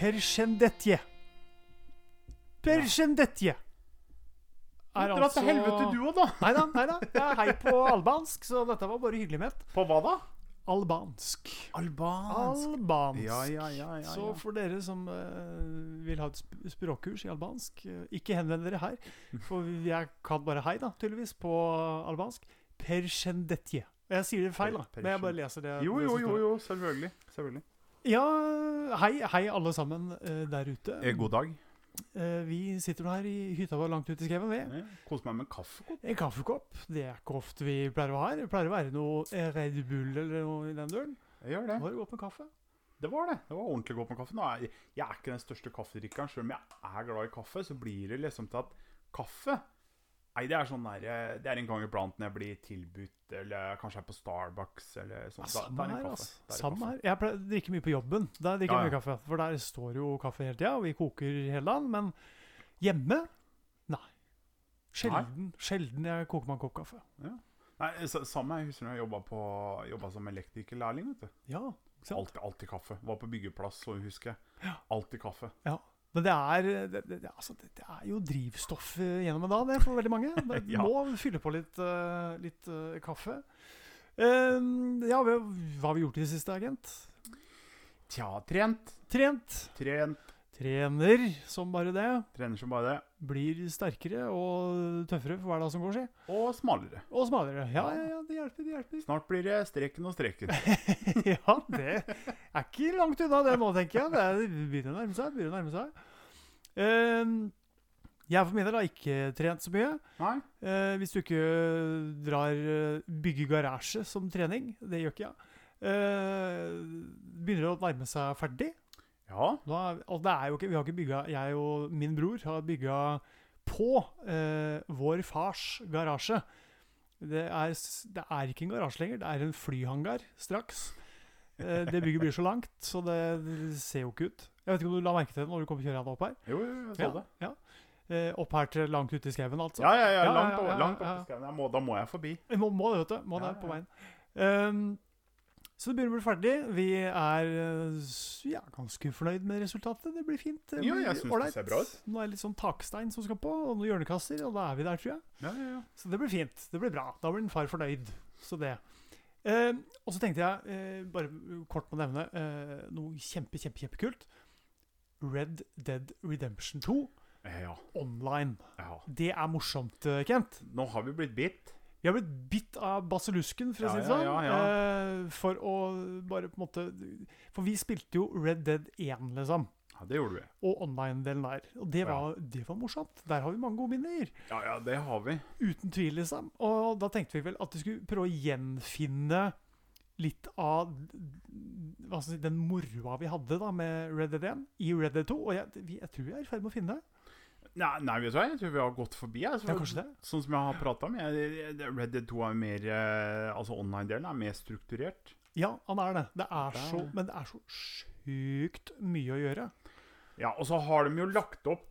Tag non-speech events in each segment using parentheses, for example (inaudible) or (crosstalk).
Perscendetje. Perscendetje. Er Dra til helvete, du òg, da! Nei da, nei da. Det er hei på (laughs) albansk, så dette var bare hyggelig ment. På hva da? Albansk. Albansk. Albansk. Ja, ja, ja, ja, Så for dere som uh, vil ha et sp språkkurs i albansk, uh, ikke henvend dere her. For jeg kan bare hei, da, tydeligvis, på albansk. Perscendetje. Og Jeg sier det feil, da, men jeg bare leser det. Jo, jo, jo, jo, selvfølgelig. selvfølgelig. Ja, hei, hei alle sammen eh, der ute. Eh, god dag. Eh, vi sitter nå her i hytta vår langt ute i skauen. vi. Eh, Kos meg med en kaffekopp. En kaffekopp. Det er ikke ofte vi pleier å ha her. Det pleier å være noe Red Bull eller noe i den duren. Jeg gjør Nå det. har det godt med kaffe. Det var det. Det var ordentlig godt med kaffe. Nå er, jeg er ikke den største kaffedrikkeren. Selv om jeg er glad i kaffe, så blir det liksom til at kaffe Nei, det er sånn der, eh, Det er en gang iblant når jeg blir tilbudt, eller kanskje jeg er på Starbucks eller sånn. Ja, samme er her, altså. Samme her. Jeg pleier å drikke mye på jobben. Der drikker jeg Ja, mye kaffe. For der står jo kaffe hele tida, og vi koker hele dagen. Men hjemme nei. Sjelden, sjelden jeg koker meg en kopp kaffe. Nei, sa- Samme jeg husker når jeg jobba, på, jobba som elektrikerlærling. vet du. Ja, Alt? Alltid, alltid kaffe. Var på byggeplass, så husker jeg. Ja. Alltid kaffe. Ja. Men det er, det, det, altså, det, er jo drivstoff eh, gjennom en dag, det, for veldig mange. (laughs) Det Ja. må fylle på litt, uh, litt uh, kaffe. Uh, ja, hva har vi gjort i det siste, agent? Tja, trent. Trent. Trent. Trener som bare det. Trener som bare det. Blir sterkere og tøffere for hver dag som går, si. Og smalere. Og smalere. Ja, ja, ja, det hjelper, det hjelper. Snart blir det streken og streken. (laughs) ja, det er ikke langt unna det nå, tenker jeg. Det er- begynner å nærme seg. begynner å nærme seg. Uh, jeg for min del har ikke trent så mye. Eh, hvis du ikke drar eh, bygge garasje som trening. Det gjør ikke jeg. Eh, begynner å nærme seg ferdig. Ja. Nå er, og det er jo ikke, vi har ikke bygga Jeg og min bror har bygga på eh, vår fars garasje. Det er, det er ikke en garasje lenger, det er en flyhangar straks. Eh, det bygget blir så langt, så det, det ser jo ikke ut. Jeg vet ikke om du la merke til det når du kom kjørende opp her? Jo, jo, jeg så det. ja. Eh, opp her til langt ute i skauen, altså. Ja, ja, ja. Ja, Langt ja, ja, ja, langt opp i skauen. Da må jeg forbi. Må, må det, vet du. Må Ja, det på ja. veien. Ehm, så det begynner å bli ferdig. Vi er eh, ja, ganske fornøyd med resultatet. Det blir fint. Det Ja, blir jeg synes det ser bra ut. Nå er det litt sånn takstein som skal på, og noen hjørnekasser, og da er vi der, tror jeg. Ja, ja, ja. Så det blir fint. Det blir bra. Da blir en far fornøyd. Så det. Eh, og så tenkte jeg, eh, bare kort må nevne, eh, noe kjempe, kjempe, kjempekult. Red Dead Redemption 2 Eh, Ja. online. ja. Det er morsomt, eh, Kent. Nå har vi blitt bitt. Vi har blitt bitt av basillusken, for å si det ja, sånn. ja, eh, for å bare på en måte For vi spilte jo Red Dead 1, liksom. Ja, det gjorde vi. Og online-delen der. Og det var, det var morsomt. Der har vi mange gode minner. Ja, ja, det har vi. Uten tvil, liksom. Og da tenkte vi vel at vi skulle prøve å gjenfinne litt av si, den moroa vi hadde da med Red Dead 1 i Red Dead 2. Og jeg, jeg tror vi er i ferd med å finne det. Nei, nei, vet du hva? Jeg tror vi har gått forbi. Altså, Ja, kanskje det. Sånn som jeg har prata om. Jeg, Red Dead 2 er mer eh, Altså online-delen er mer strukturert. Ja, han er det. Det er så, men det er så sjukt mye å gjøre. Ja, og så har de jo lagt opp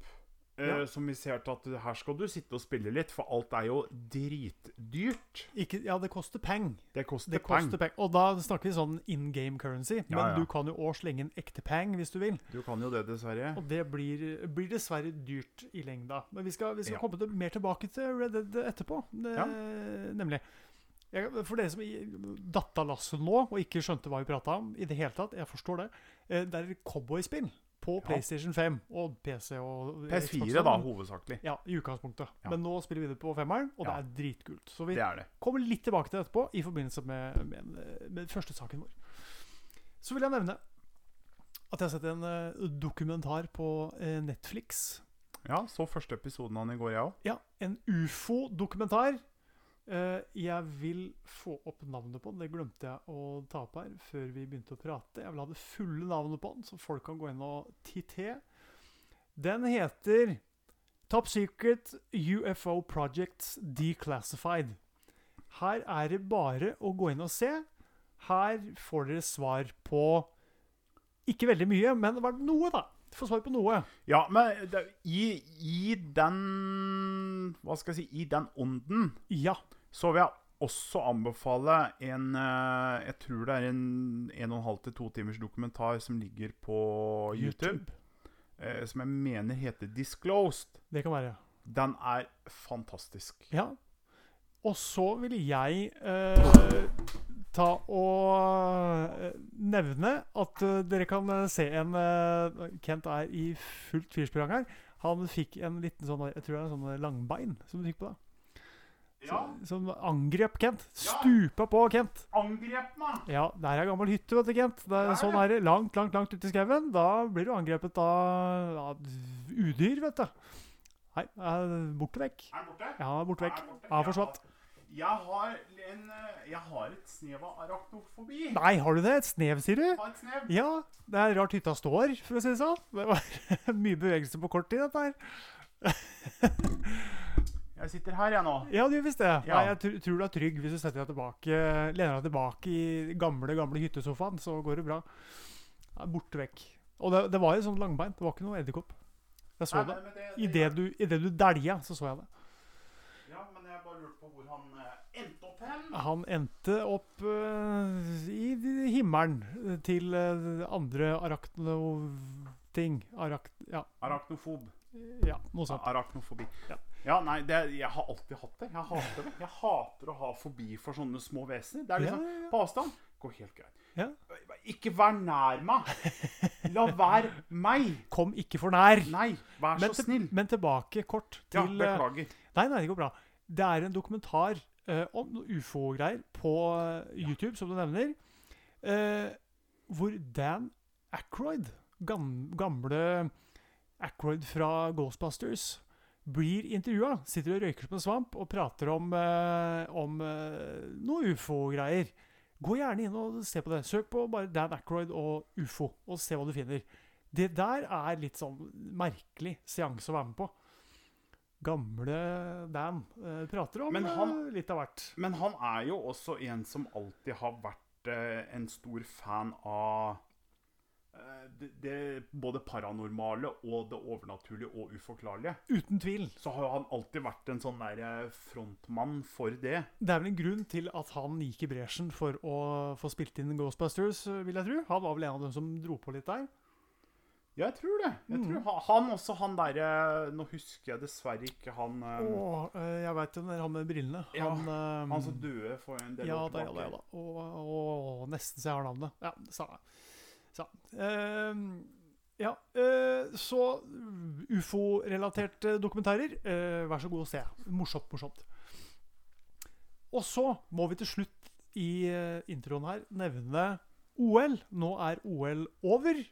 Ja. som vi ser til at her skal du sitte og spille litt, for alt er jo dritdyrt. Ikke, ja, det koster peng. Det koster Det peng. koster peng. Og da snakker vi sånn in game currency. Men Ja, ja. du kan jo òg slenge en ekte peng hvis du vil. Du kan jo det, dessverre. Og det blir, blir dessverre dyrt i lengda. Men vi skal, vi skal Ja. komme til, mer tilbake til Red Dead etterpå. Det, Ja. Nemlig. Jeg, for dere som datt av lasset nå og ikke skjønte hva vi prata om i det hele tatt, jeg forstår det. Eh, Det er cowboyspill på Ja. PlayStation 5 og PC og PS4, Xbox da, hovedsakelig. Ja, i utgangspunktet. Ja. Men nå spiller vi det på femmeren, og Ja. det er dritkult. Så vi Det er det. kommer litt tilbake til det etterpå i forbindelse med, med, med første saken vår. Så vil jeg nevne at jeg har sett en uh, dokumentar på uh, Netflix. Ja, så første episoden av den i går, jeg òg. Ja, en ufo-dokumentar. Eh, jeg vil få opp navnet på den. Det glemte jeg å ta opp her før vi begynte å prate. Jeg vil ha det fulle navnet på den, så folk kan gå inn og titte. Den heter Top Secret UFO Projects Declassified. Her er det bare å gå inn og se. Her får dere svar på Ikke veldig mye, men det var noe, da. Få svar på noe. Ja, men i, i den Hva skal jeg si I den ånden Ja. Så vil jeg også anbefale en eh, Jeg tror det er en en og en halv til to timers dokumentar som ligger på YouTube. YouTube. som jeg mener heter Disclosed. Det kan være. ja. Den er fantastisk. Ja. Og så vil jeg eh, ta og eh, nevne at eh, dere kan eh, se en eh, Kent er i fullt firsprang her. Han fikk en liten sånn Jeg tror det er en sånn langbein som du fikk på deg. Ja, Som angrep Kent. Stupa på Kent. angrep meg! Ja, der er gammel hytte, vet du, Kent. Det er Der, sånn her, er det. Langt, langt, langt ute i skauen. Da blir du angrepet av av udyr, vet du. Nei, er borte vekk. Er den borte? Ja, borte vekk. Er borte? Ja, forsvant. Jeg har, en, jeg har et snev av arachnofobi. Nei, har du det? Et snev, sier du? Har et snev. Ja, det er rart hytta står, for å si det sånn. Det var (laughs) mye bevegelse på kort tid, dette her. (laughs) Jeg sitter her, jeg nå. Ja, du visste det. Ja. Nei, jeg tr tror du er trygg hvis du setter deg tilbake, lener deg tilbake i gamle, gamle hyttesofaen, så går det bra. Ja, borte vekk. Og det, det var jo sånn langbeint. Det var ikke noe edderkopp. Jeg så Nei, det. men det- Idet du, i det du dælja, så så jeg det. Ja, men jeg bare lurte på hvor han eh, endte opp hen. Han endte opp eh, i himmelen til eh, andre arachno-ting. Arach... Ja, Arachnofob. Ja, noe sånt. Arachnofobi. Ja. Ja, nei, det, jeg har alltid hatt det. Jeg hater det. Jeg hater å ha fobi for sånne små vesener. Det er liksom Ja, ja, på avstand. Går helt greit. Ja. Ikke vær nær meg! La være meg! Kom ikke for nær. Nei, vær Men, så til, snill. men tilbake kort til Ja, beklager. Nei, nei, det går bra. Det er en dokumentar uh, om ufo-greier på eh, YouTube, som du nevner, uh, hvor Dan Aykroyd, gam, gamle Aykroyd fra Ghostbusters, blir intervjua. Sitter og røyker som en svamp og prater om, eh, om eh, noe ufo-greier. Gå gjerne inn og se på det. Søk på bare Dan Ackroyd og ufo, og se hva du finner. Det der er litt sånn merkelig seanse å være med på. Gamle Dan eh, prater om han- eh, litt av hvert. Men han er jo også en som alltid har vært eh, en stor fan av det, det, både paranormale og det overnaturlige og uforklarlige. Uten tvil. Så har han alltid vært en sånn der eh, frontmann for det. Det er vel en grunn til at han gikk i bresjen for å få spilt inn Ghostbusters, eh, vil jeg tro. Han var vel en av dem som dro på litt der. Ja, Jeg tror det. Jeg Mm. tror han, han også, han derre Nå husker jeg dessverre ikke han um, Og eh, jeg veit jo han med brillene. Ja, han, eh, Han som døde for en del ja, år tilbake. ja, da. Og, og nesten så jeg har navnet. Ja, det Sa. Ehm, ja, eh, så ufo-relaterte dokumentarer, eh, vær så god å se. Morsomt, morsomt. Og så må vi til slutt i eh, introen her nevne OL. Nå er OL over.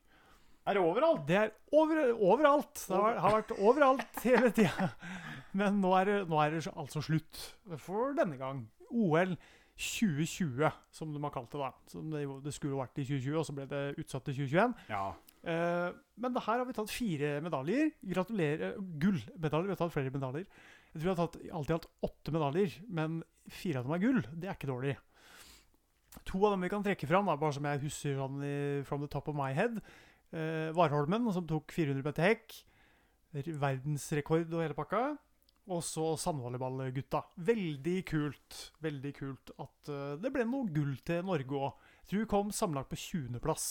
Er det overalt? Det er over, overalt. Det har, har vært overalt hele tida. Men nå er, det, nå er det altså slutt for denne gang. OL 2020, som de har kalt det. da. Som det, det skulle vært i 2020, og så ble det utsatt til 2021. Ja. Eh, men det her har vi tatt fire medaljer. Gratulerer. Gullmedaljer. Vi har tatt flere medaljer. Jeg tror vi har tatt alt i alt åtte medaljer, men fire av dem er gull. Det er ikke dårlig. To av dem vi kan trekke fram, da, bare som jeg husker sånn from the top of my head. Eh, Warholmen, som tok 400 meter hekk. Verdensrekord og hele pakka. Og så sandvolleyballgutta. Veldig kult. Veldig kult at eh, det ble noe gull til Norge òg. Jeg tror vi kom sammenlagt på 20.-plass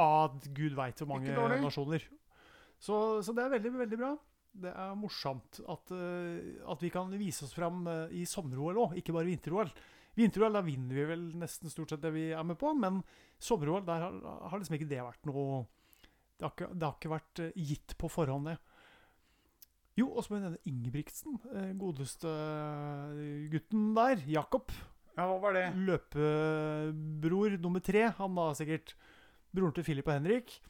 av gud veit hvor mange nasjoner. Så, så det er veldig, veldig bra. Det er morsomt at, eh, at vi kan vise oss fram eh, i sommer-OL òg, ikke bare vinter-OL. Vinter-OL, da vinner vi vel nesten stort sett det vi er med på, men sommer-OL, der har, har liksom ikke det vært noe Det har ikke, det har ikke vært gitt på forhånd, det. Jo, og så må jeg nevne Ingebrigtsen. eh, Godeste eh, gutten der. Jakob. ja, hva var det? Løpebror nummer tre, han da sikkert. Broren til Philip og Henrik.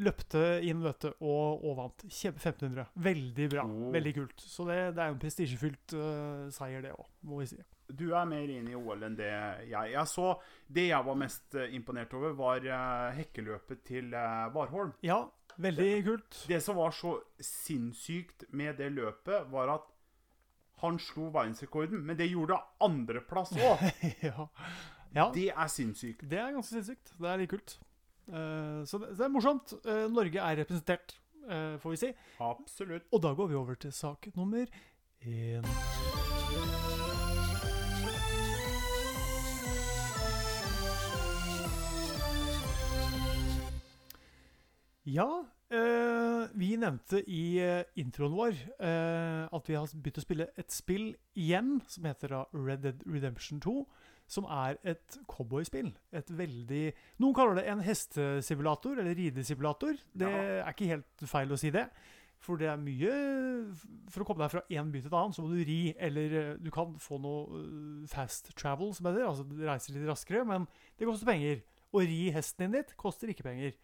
Løpte inn, vet du, og, og vant. Kjempe 1500. Veldig bra. Oh. Veldig kult. Så det, det er jo en prestisjefylt uh, seier, det òg, må vi si. Du er mer inne i OL enn det jeg Jeg så Det jeg var mest imponert over, var uh, hekkeløpet til uh, Warholm. Ja, veldig kult. Det som var så sinnssykt med det løpet, var at han slo verdensrekorden, men det gjorde andreplass òg. (laughs) ja. ja. Det er sinnssykt. Det er ganske sinnssykt. Det er litt kult. Uh, så, det, det er morsomt. Uh, Norge er representert, uh, får vi si. Absolutt. Og da går vi over til sak nummer én. Ja, eh, vi nevnte i eh, introen vår eh, at vi har begynt å spille et spill igjen som heter da Red Dead Redemption 2. Som er et cowboyspill. Et veldig Noen kaller det en hestesimulator, eller ridesimulator. Det Ja. er ikke helt feil å si det. For det er mye For å komme deg fra én by til en annen, så må du ri. Eller eh, du kan få noe eh, fast travel, som heter. Altså du reiser litt raskere, men det koster penger. Å ri hesten din ditt koster ikke penger.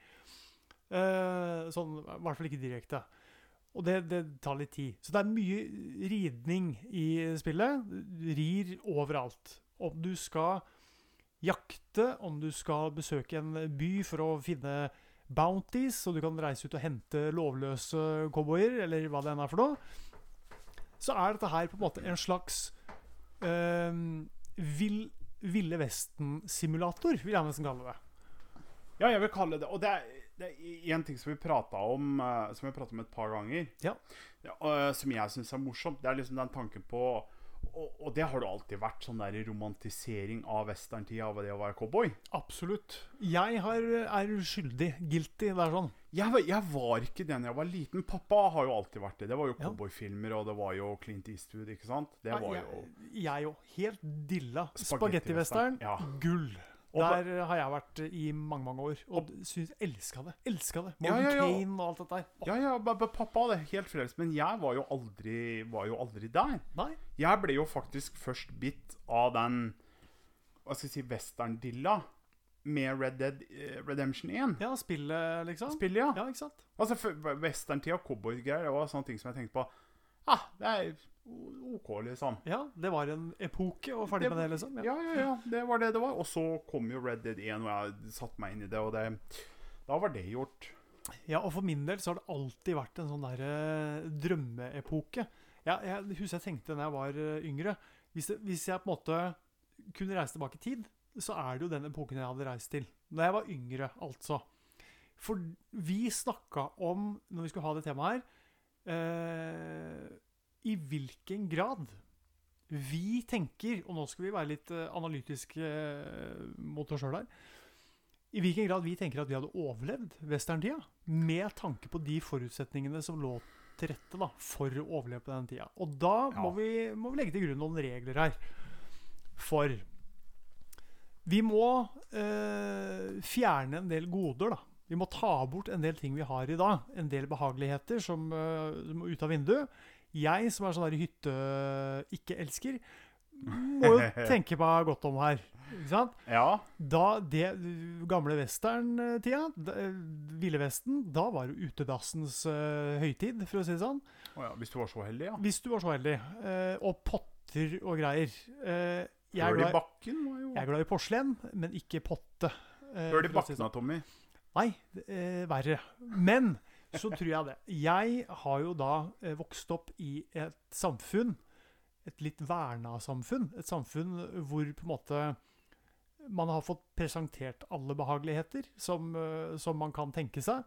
Eh, sånn, I hvert fall ikke direkte. Og det, det tar litt tid. Så det er mye ridning i spillet. Du rir overalt. Om du skal jakte, om du skal besøke en by for å finne bounties, så du kan reise ut og hente lovløse cowboyer, eller hva det enn er for noe, så er dette her på en måte en slags eh, vill, Ville Vesten-simulator, vil jeg nesten kalle det. Ja, jeg vil kalle det Og det er, det er en ting som vi prata om eh, Som vi pratet om et par ganger, Ja. eh, som jeg syns er morsomt. Det er liksom den tanken på og, og det har det alltid vært, sånn der romantisering av westerntida av det å være cowboy. Absolutt. Jeg har, er skyldig. Guilty. Det er sånn. Jeg, var- jeg var ikke det da jeg var liten. Pappa har jo alltid vært det. Det var jo cowboyfilmer, og det var jo Clint Eastwood, ikke sant? Det var jo Jeg òg. Helt dilla. Spagettivestern. Ja. Gull. Der har jeg vært i mange mange år. Og og elska det. Elska det. Ja, Morgan ja, ja. Kane og alt dette der. Ja, ja, pappa hadde helt frelst, men jeg var jo aldri, var jo aldri der. Nei. Jeg ble jo faktisk først bitt av den Hva skal jeg si Western-dilla med Red Dead eh, Redemption 1. Ja, spillet, liksom. Spillet, ja. Ja, ikke sant? Altså, Western-tida og cowboygreier det var sånne ting som jeg tenkte på Ah, det er OK, liksom. Ja, det var en epoke, og ferdig Det- med det, liksom. Ja. Ja, ja, ja. Det var det det var. Og så kom jo Red Dead 1, og jeg satte meg inn i det, og det Da var det gjort. Ja, og for min del så har det alltid vært en sånn derre drømmeepoke. Ja, jeg husker jeg tenkte da jeg var eh, yngre hvis, det, hvis jeg på en måte kunne reise tilbake i tid, så er det jo den epoken jeg hadde reist til. Da jeg var yngre, altså. For vi snakka om, når vi skulle ha det temaet her, eh, i hvilken grad vi tenker Og nå skal vi være litt eh, analytiske eh, mot oss sjøl her i hvilken grad vi tenker at vi hadde overlevd westerntida, med tanke på de forutsetningene som lå til rette da, for å overleve på den tida. Og da må, vi, må vi legge til grunn noen regler her. For vi må eh, fjerne en del goder, da. Vi må ta bort en del ting vi har i dag. En del behageligheter som, eh, som må ut av vinduet. Jeg som er sånn der hytte-ikke-elsker, må jo (laughs) tenke meg godt om her. Ikke sant? Ja. Da det gamle western-tida, da- Ville Vesten, da var det utedassens uh, høytid, for å si det sånn. Oh ja. Hvis du var så heldig, ja. Hvis du var så heldig. Uh, og potter og greier. Uh, jeg, er glad, bakken jo jeg er glad i porselen, men ikke potte. Uh, Høl i bakken sånn. da, Tommy. Nei, verre. Men så tror jeg det. Jeg har jo da eh, vokst opp i et samfunn, et litt verna samfunn. Et samfunn hvor på en måte man har fått presentert alle behageligheter som, eh, som man kan tenke seg.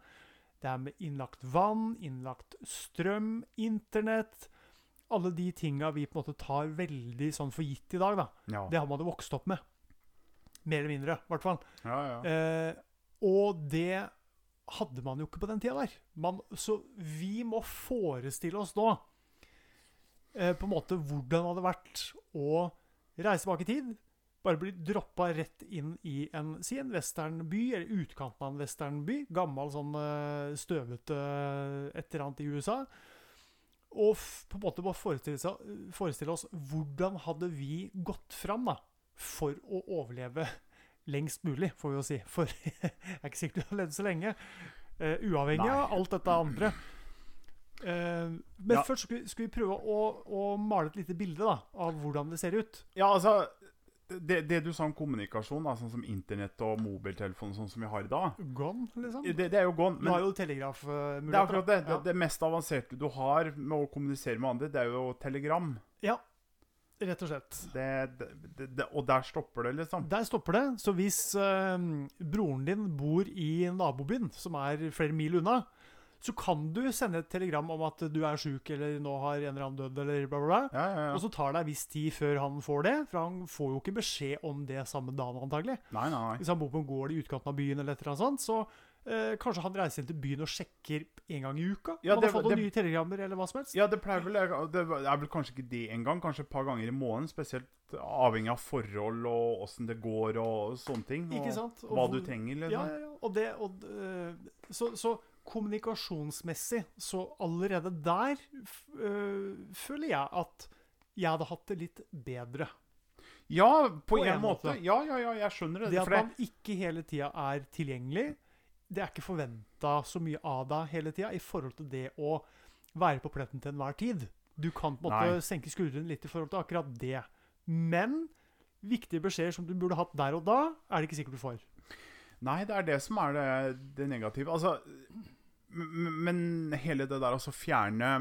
Det er med innlagt vann, innlagt strøm, internett. Alle de tinga vi på en måte tar veldig sånn for gitt i dag, da. Ja. Det har man jo vokst opp med. Mer eller mindre, i hvert fall. ja, ja. Eh, og det hadde man jo ikke på den tida der. Man, så vi må forestille oss nå eh, på en måte hvordan det hadde vært å reise tilbake i tid. Bare bli droppa rett inn i en, si en westernby, eller utkanten av en westernby. Gammel, sånn eh, støvete et eller annet i USA. Og på en måte bare forestille, forestille oss hvordan hadde vi gått fram da, for å overleve lengst mulig, får vi jo si. For (laughs) jeg er ikke sikkert du har levd så lenge. Uh, uavhengig Nei. av alt dette andre. Uh, men Ja. først skal vi, skal vi prøve å, å male et lite bilde da, av hvordan det ser ut. Ja, altså det, det du sa om kommunikasjon, da, sånn som internett og mobiltelefon, sånn som vi har i dag, Gone, liksom. det, det er jo gone. du har jo telegrafmuligheter. er det. det. Ja. Det mest avanserte du har med å kommunisere med andre, det er jo telegram. ja, rett og slett. Det, det, det, og der stopper det, liksom. Der stopper det. Så hvis eh, broren din bor i nabobyen, som er flere mil unna, så kan du sende et telegram om at du er sjuk, eller nå har en eller annen dødd, eller bla, bla, bla. Ja, ja, ja. Og så tar det en viss tid før han får det, for han får jo ikke beskjed om det samme dagen, antagelig. Nei, nei. Hvis han bor på en gård i utkanten av byen, eller et eller annet sånt, så Eh, kanskje han reiser inn til byen og sjekker en gang i uka? Ja, han det- har fått noen det- nye telegrammer eller hva som helst? Ja, det pleier vel Det er vel kanskje ikke det engang. Kanskje et par ganger i måneden. Spesielt avhengig av forhold og åssen det går og sånne ting. Og Ikke sant? Og hva hvor- du trenger, liksom. Ja, ja, ja. Og det, og, øh, så, så kommunikasjonsmessig, så allerede der øh, føler jeg at jeg hadde hatt det litt bedre. Ja, på, På en en måte. måte. Ja, ja, ja, jeg skjønner det. Det at man ikke hele tida er tilgjengelig, det er ikke forventa så mye av deg hele tida i forhold til det å være på pletten til enhver tid. Du kan på en måte Nei. senke skuldrene litt i forhold til akkurat det. Men viktige beskjeder som du burde hatt der og da, er det ikke sikkert du får. Nei, det er det som er det, det negative. Altså, men hele det der å altså, fjerne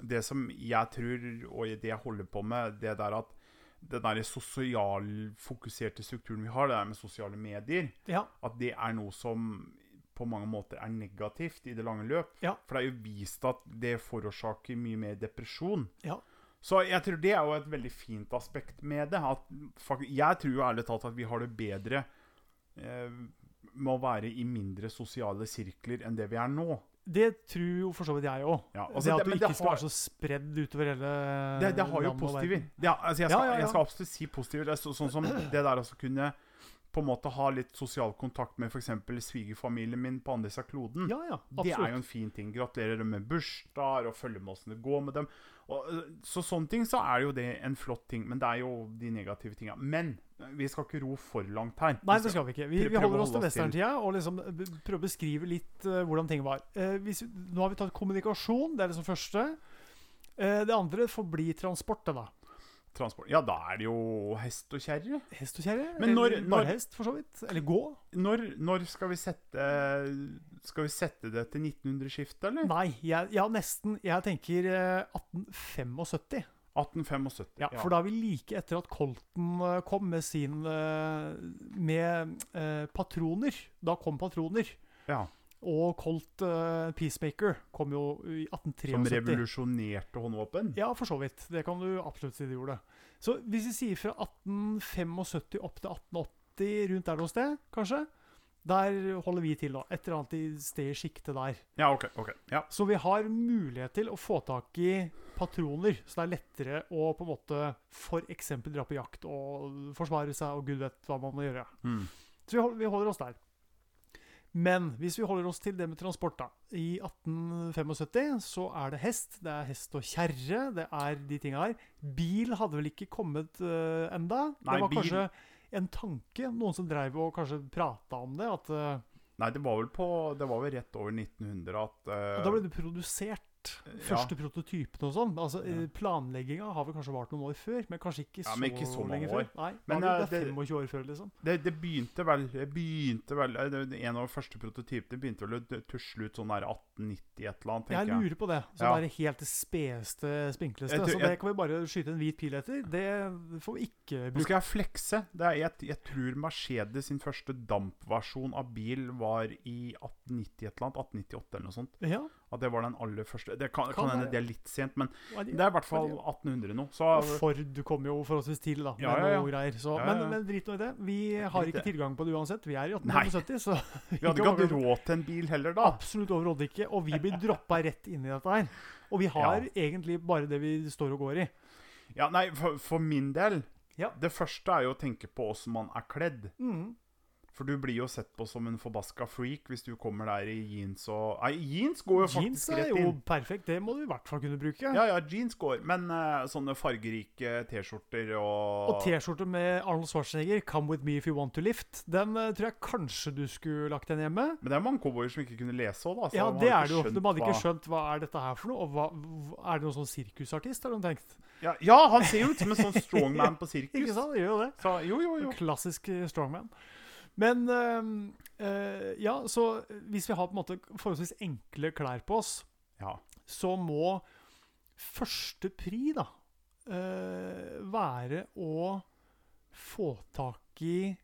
det som jeg tror, og det jeg holder på med, det der at den der sosialfokuserte strukturen vi har, det der med sosiale medier, Ja, at det er noe som på mange måter er negativt i det lange løp. Ja. For det er jo vist at det forårsaker mye mer depresjon. ja. Så jeg tror det er jo et veldig fint aspekt med det. At jeg tror jo ærlig talt at vi har det bedre eh, med å være i mindre sosiale sirkler enn det vi er nå. Det tror jo for så vidt jeg òg. Ja, det altså, at du det, ikke det skal har- være så spredd utover hele Det, det har jo positiver. Det, er- altså jeg, skal, ja, ja. jeg skal absolutt si positiver. Det er så, sånn som det der å kunne på en måte ha litt sosial kontakt med f.eks. svigerfamilien min på andre siden av kloden. Ja, ja, Det er jo en fin ting. Gratulerer dem med bursdager og følge med åssen det går med dem. Og, øh, så sånne ting så er jo det en flott ting. Men det er jo de negative tinga. Men øh, vi skal ikke ro for langt her. Nei, det skal vi ikke. Vi, vi holder oss til westerntida og liksom prøver å beskrive litt uh, hvordan ting var. Uh, hvis, nå har vi tatt kommunikasjon, det er liksom første. Uh, det andre får bli transport, da. Transport. Ja, da er det jo hest og kjerre. Hest og kjerre? Men når- eller når- hest, for så vidt? Eller gå? Når, når skal vi sette Skal vi sette det til 1900-skiftet, eller? Nei, jeg, ja, nesten. Jeg tenker eh, 1875. 1875. Ja, For da er vi like etter at Colton eh, kom med sin eh, Med patroner. Da kom patroner. ja. Og Colt uh, Peacemaker kom jo i 1873. Som revolusjonerte håndvåpen? Ja, for så vidt. Det kan du absolutt si det gjorde. Så hvis vi sier fra 1875 opp til 1880, rundt der noe sted, kanskje, der holder vi til, da. Et eller annet i sted i sjiktet der. Ja, OK. ok. Ja. Så vi har mulighet til å få tak i patroner, så det er lettere å på en måte f.eks. dra på jakt og forsvare seg, og gud vet hva man må gjøre. Mm. Så vi holder, vi holder oss der. Men hvis vi holder oss til det med transport, da. I 1875 så er det hest. Det er hest og kjerre. Det er de tinga her. Bil hadde vel ikke kommet uh, enda. Nei, det var bil- kanskje en tanke. Noen som dreiv og kanskje prata om det. At uh, Nei, det var vel på Det var vel rett over 1900 at uh, da ble det produsert. Første prototypene og sånn. Altså, Ja. eh, Planlegginga har vel kanskje vart noen år før, men kanskje ikke, Ja, så, men ikke så lenge år. før. Nei, Men, eh, det er det- 25 år før, liksom. det, det begynte vel det begynte vel eh, det, En av de første prototypene begynte vel å tusle ut sånn der 1890 et eller annet, Jeg tenker jeg. lurer på det. Så Ja. det er helt det spedeste, spinkleste. Jeg jeg, så det kan vi bare skyte en hvit pil etter. Det får vi ikke Nå skal jeg flekse. Det er, jeg, jeg tror Mercedes sin første dampversjon av bil var i 1890 et eller annet. 1898 eller noe sånt. Ja, At det var den aller første. Det kan, Kan hende det er litt sent, men det er i hvert fall 1800 nå. Så og Ford kom jo forholdsvis tidlig, da. Med Ja, ja, ja. noe greier. Så. Men, men drit nå i det. Vi har ikke tilgang på det uansett. Vi er i Nei. 1875, så (laughs) vi hadde ikke hatt råd til en bil heller, da. Absolutt overhodet ikke. Og vi blir droppa rett inn i dette her. Og vi har egentlig bare det vi står og går i. Ja, nei, for, for min del Ja. Det første er jo å tenke på åssen man er kledd. Mm. For du blir jo sett på som en forbaska freak hvis du kommer der i jeans og Nei, jeans går jo Jeans faktisk er jo perfekt. Det må du i hvert fall kunne bruke. Ja, ja, jeans går. Men uh, sånne fargerike T-skjorter og Og T-skjorte med Arnold Schwarzenegger, 'Come with me if you want to lift', den uh, tror jeg kanskje du skulle lagt den hjemme. Men det er mange cowboyer som ikke kunne lese òg, da. så Ja, det er det jo. De hadde ikke skjønt hva er dette her for noe. Og hva, er det noen sånn sirkusartist, har de tenkt? Ja, ja, han ser jo ut som en sånn strongman på (laughs) sirkus. Ikke sant? Gjør jo det. Så jo, jo, jo. Klassisk eh, strongman. Men øh, ja, så hvis vi har på en måte forholdsvis enkle klær på oss, Ja. så må første pri da øh, være å få tak i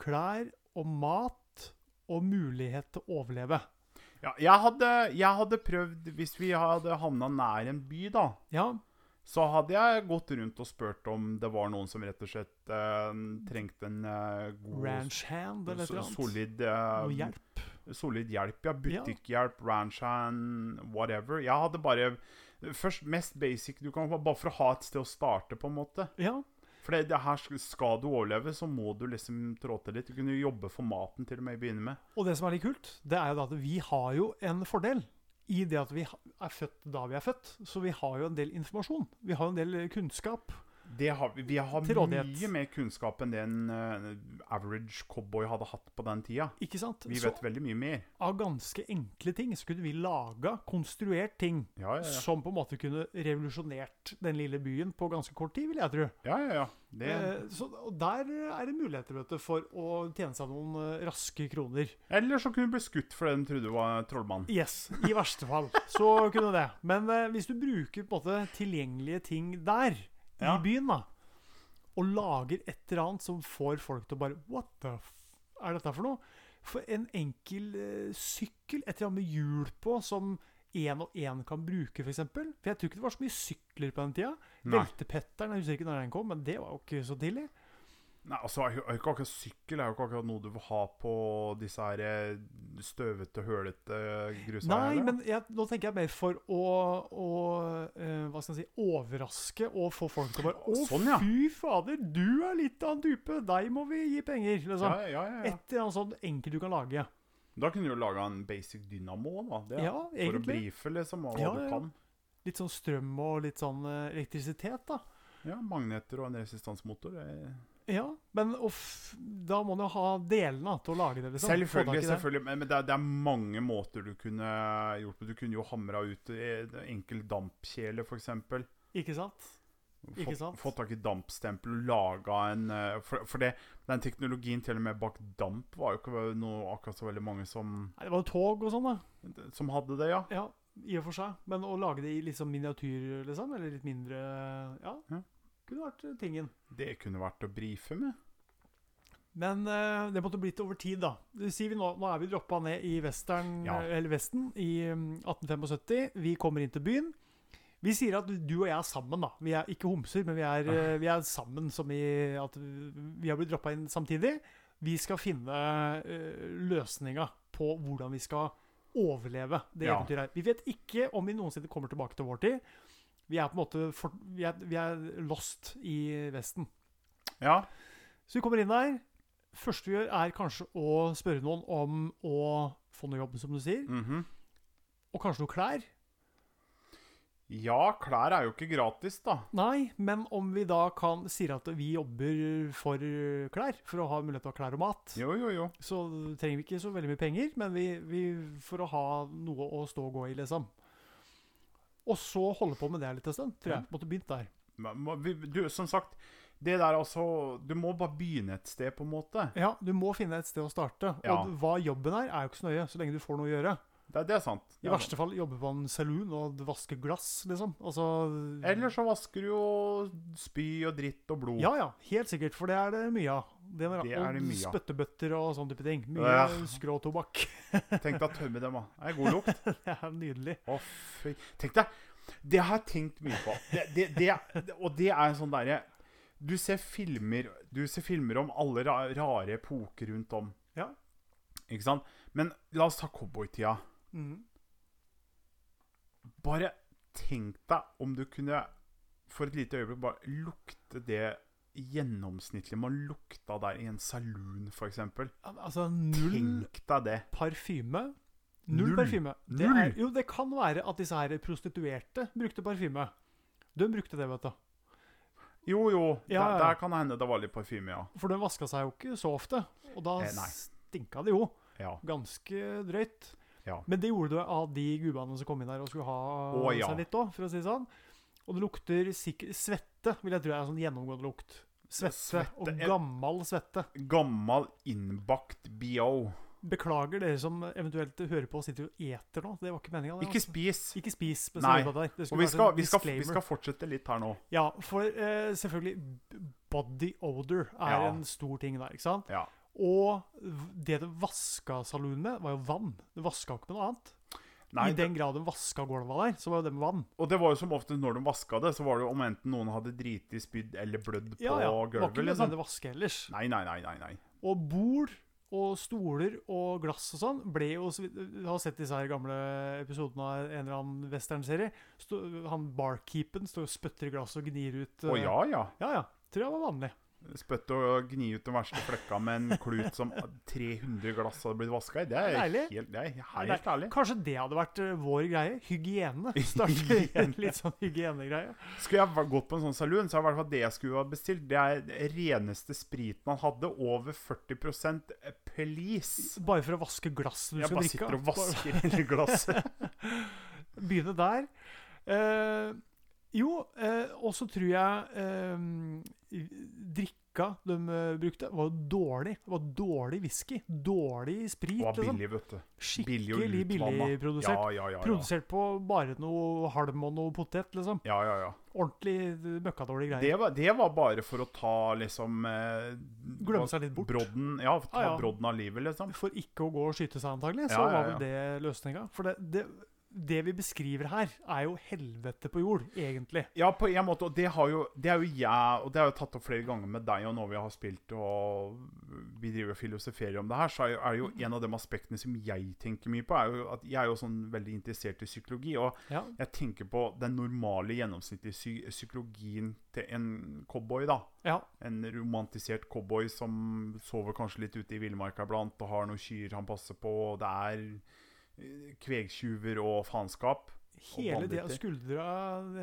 klær og mat og mulighet til å overleve. ja jeg, hadde, jeg hadde prøvd Hvis vi hadde havna nær en by, da, Ja, så hadde jeg gått rundt og spurt om det var noen som rett og slett eh, trengte en eh, god ranch hand eller noe so- solid eh, Noe hjelp. solid hjelp. Ja, Butikkhjelp, ranch hand, whatever. Jeg hadde bare Først mest basic du kan bare for å ha et sted å starte, på en måte. Ja, For det, det her skal- du overleve, så må du liksom trå til litt. Du kunne jo jobbe for maten til og med i begynne med. Og det som er litt kult, det er jo at vi har jo en fordel i det at vi er født da vi er født. Så vi har jo en del informasjon. Vi har en del kunnskap. Det har, vi vi har mye mer kunnskap enn det en uh, average cowboy hadde hatt på den tida. Ikke sant? Vi Så vet veldig mye mer. av ganske enkle ting så kunne vi laga, konstruert ting Ja, ja, ja. som på en måte kunne revolusjonert den lille byen på ganske kort tid, vil jeg tro. ja, ja, ja. Det, Eh, så, der er det muligheter vet du, for å tjene seg noen uh, raske kroner. Eller så kunne du bli skutt fordi de trodde du var trollmann. Yes, i verste fall. Så kunne det. Men uh, hvis du bruker på en måte tilgjengelige ting der, Ja. i byen, da, og lager et eller annet som får folk til å bare What the f er dette for noe? For en enkel uh, sykkel, et eller annet med hjul på, som én og én kan bruke, f.eks. For, for jeg tror ikke det var så mye sykler på den tida. Veltepetteren, jeg husker ikke når den kom, men det var jo ikke så tidlig. Nei, altså, er er ikke akkurat Sykkel er jo ikke akkurat noe du vil ha på disse her eh, støvete, hølete grusveiene. Nei, men jeg, nå tenker jeg mer for å, å eh, hva skal jeg si, overraske og få folk til å bare Å, Sånn, ja. fy fader, du er litt av en type! Deg må vi gi penger! Liksom. ja, ja, ja, ja. Et eller annet sånt enkelt du kan lage. Da kunne du jo laga en basic dynamo, da. Det, Ja, for å brife, liksom, hva Ja, du kan. Litt sånn strøm og litt sånn eh, elektrisitet, da. Ja, magneter og en resistansmotor. Det... Ja, men off, da må jo ha delene til å lage det. liksom. Selvfølgelig. Selvfølgelig, det. Men, det, er, det er mange måter du kunne gjort det Du kunne jo hamra ut eh, en enkel dampkjele, f.eks. Ikke sant? Ikke sant? fått tak i dampstempel og laga en eh, For, for det, den teknologien til og med bak damp var jo ikke noe akkurat så veldig mange som, Nei, det var jo tog og sånn, da. som hadde det, ja. Ja, i og for seg. Men å lage det i sånn miniatyr, liksom, eller litt mindre Ja, Ja. Kunne vært eh, tingen. Det kunne vært å brife med. Men eh, det måtte blitt over tid, da. Det sier vi nå, nå er vi droppa ned i western, Ja. eller Vesten i mm, 1875. Vi kommer inn til byen. Vi sier at du og jeg er sammen, da. Vi er ikke homser, men vi er, uh, vi er sammen som i at vi har blitt droppa inn samtidig. Vi skal finne uh, løsninga på hvordan vi skal overleve det Ja. eventyret her. Vi vet ikke om vi noensinne kommer tilbake til vår tid. Vi er på en måte for, vi, er, vi er lost i Vesten. Ja. Så vi kommer inn der. Første vi gjør, er kanskje å spørre noen om å få noe jobb, som du sier. mhm. Og kanskje noe klær. ja, klær er jo ikke gratis, da. Nei, men om vi da kan sier at vi jobber for klær, for å ha mulighet til å ha klær og mat, Jo, jo, jo. så trenger vi ikke så veldig mye penger, men vi, vi for å ha noe å stå og gå i, liksom. Og så holde på med det litt en stund, tror jeg. Måtte begynt der. Du, som sagt, det der altså Du må bare begynne et sted, på en måte. Ja, du må finne et sted å starte. Ja. Og hva jobben er, er jo ikke så nøye, så lenge du får noe å gjøre. Det, det er sant. I er verste fall jobber på en saloon og vasker glass, liksom. Altså. Eller så vasker du jo spy og dritt og blod. Ja, ja, helt sikkert, for det er det mye av. Det, Det er det mye av. spyttebøtter og sånne type ting. Mye Ja. skråtobakk. (laughs) Tenk deg å tømme dem, da. Det er god lukt. (laughs) det er nydelig. Å, fy. Tenk deg Det har jeg tenkt mye på. Det, det, det, og det er en sånn derre Du ser filmer Du ser filmer om alle rare epoker rundt om. Ja. Ikke sant? Men la oss ta cowboytida. Mm. Bare tenk deg om du kunne for et lite øyeblikk bare lukte det gjennomsnittlig man lukta der i en saloon, f.eks. Al- Altså null Tenk deg det. parfyme. Null, Null. parfyme. Det Null. er, jo, det kan være at disse her prostituerte brukte parfyme. De brukte det, vet du. Jo, jo. Ja, Der, der kan det hende det var litt parfyme, ja. For de vaska seg jo ikke så ofte. Og da Eh, stinka det jo. ja. Ganske drøyt. Ja. Men det gjorde du av de gubbene som kom inn der og skulle ha Å, seg litt òg, for å si det sånn. Og det lukter sikkert Svette vil jeg tro er en sånn gjennomgående lukt. Svette, Svette, og gammel gammal svette. Gammal innbakt BO. Beklager dere som eventuelt hører på og sitter og eter nå. Det var ikke meninga. Ikke spis. Ikke spis. Nei. Og vi skal, vi, skal, vi skal fortsette litt her nå. Ja, for eh, selvfølgelig Body odor er Ja. en stor ting der, ikke sant? Ja. Og det det vaska saloonen med, var jo vann. Det vaska ikke med noe annet. Nei, I den grad de vaska gulva der, så var jo det med vann. Og det var jo som ofte når de vaska det, så var det jo om enten noen hadde driti, spydd eller blødd på Ja, ja. Det var gulvet. ikke liksom. vaske ellers. Nei, nei, nei. nei, nei. Og bord og stoler og glass og sånn ble jo Vi har sett disse her gamle episodene av en eller annen westernserie. Han barkeepen står og spytter i glass og gnir ut Å oh, ja, ja. Ja, ja. Tror jeg var vanlig. Spytt og gni ut de verste flekka med en klut som 300 glass hadde blitt vaska i. Det er Deilig. helt, det er helt ærlig. Kanskje det hadde vært eh, vår greie? Hygiene. (laughs) Starte (laughs) en litt sånn hygienegreie. Skulle jeg gått på en sånn saloon, så er det i hvert fall det jeg skulle ha bestilt. Det er den reneste spriten han hadde. Over 40 please. Bare for å vaske glasset du Jeg skal bare drikke sitter og av. vasker hele glasset. (laughs) Begynne der. Eh, jo, eh, og så tror jeg eh, drikka de eh, brukte, var dårlig. Det var dårlig whisky. Dårlig sprit. Det var liksom. billig, vet du. Skikkelig Billig produsert. Ja, ja, ja. Produsert på bare noe halm og noe potet, liksom. ja, ja, ja. Ordentlig eh, møkkadårlig greier. Det, var, det var bare for å ta liksom eh, Glemme seg litt bort. Brodden, ja, ta Ah, brodden av livet, liksom. For ikke å gå og skyte seg, antagelig, så var vel det løsninga. For det, det, det vi beskriver her, er jo helvete på jord, egentlig. Ja, på en måte. Og det, har jo, det er jo jeg, og det har jeg tatt opp flere ganger med deg, og når vi har spilt og vi driver og filosoferer om det her, så er er jo en av de aspektene som jeg tenker mye på, er jo at jeg er jo sånn veldig interessert i psykologi. Og Ja, jeg tenker på den normale, gjennomsnittlige psy psykologien til en cowboy, da. ja, En romantisert cowboy som sover kanskje litt ute i villmarka iblant og har noen kyr han passer på, og det er kvegtjuver og faenskap. Hele det å skuldra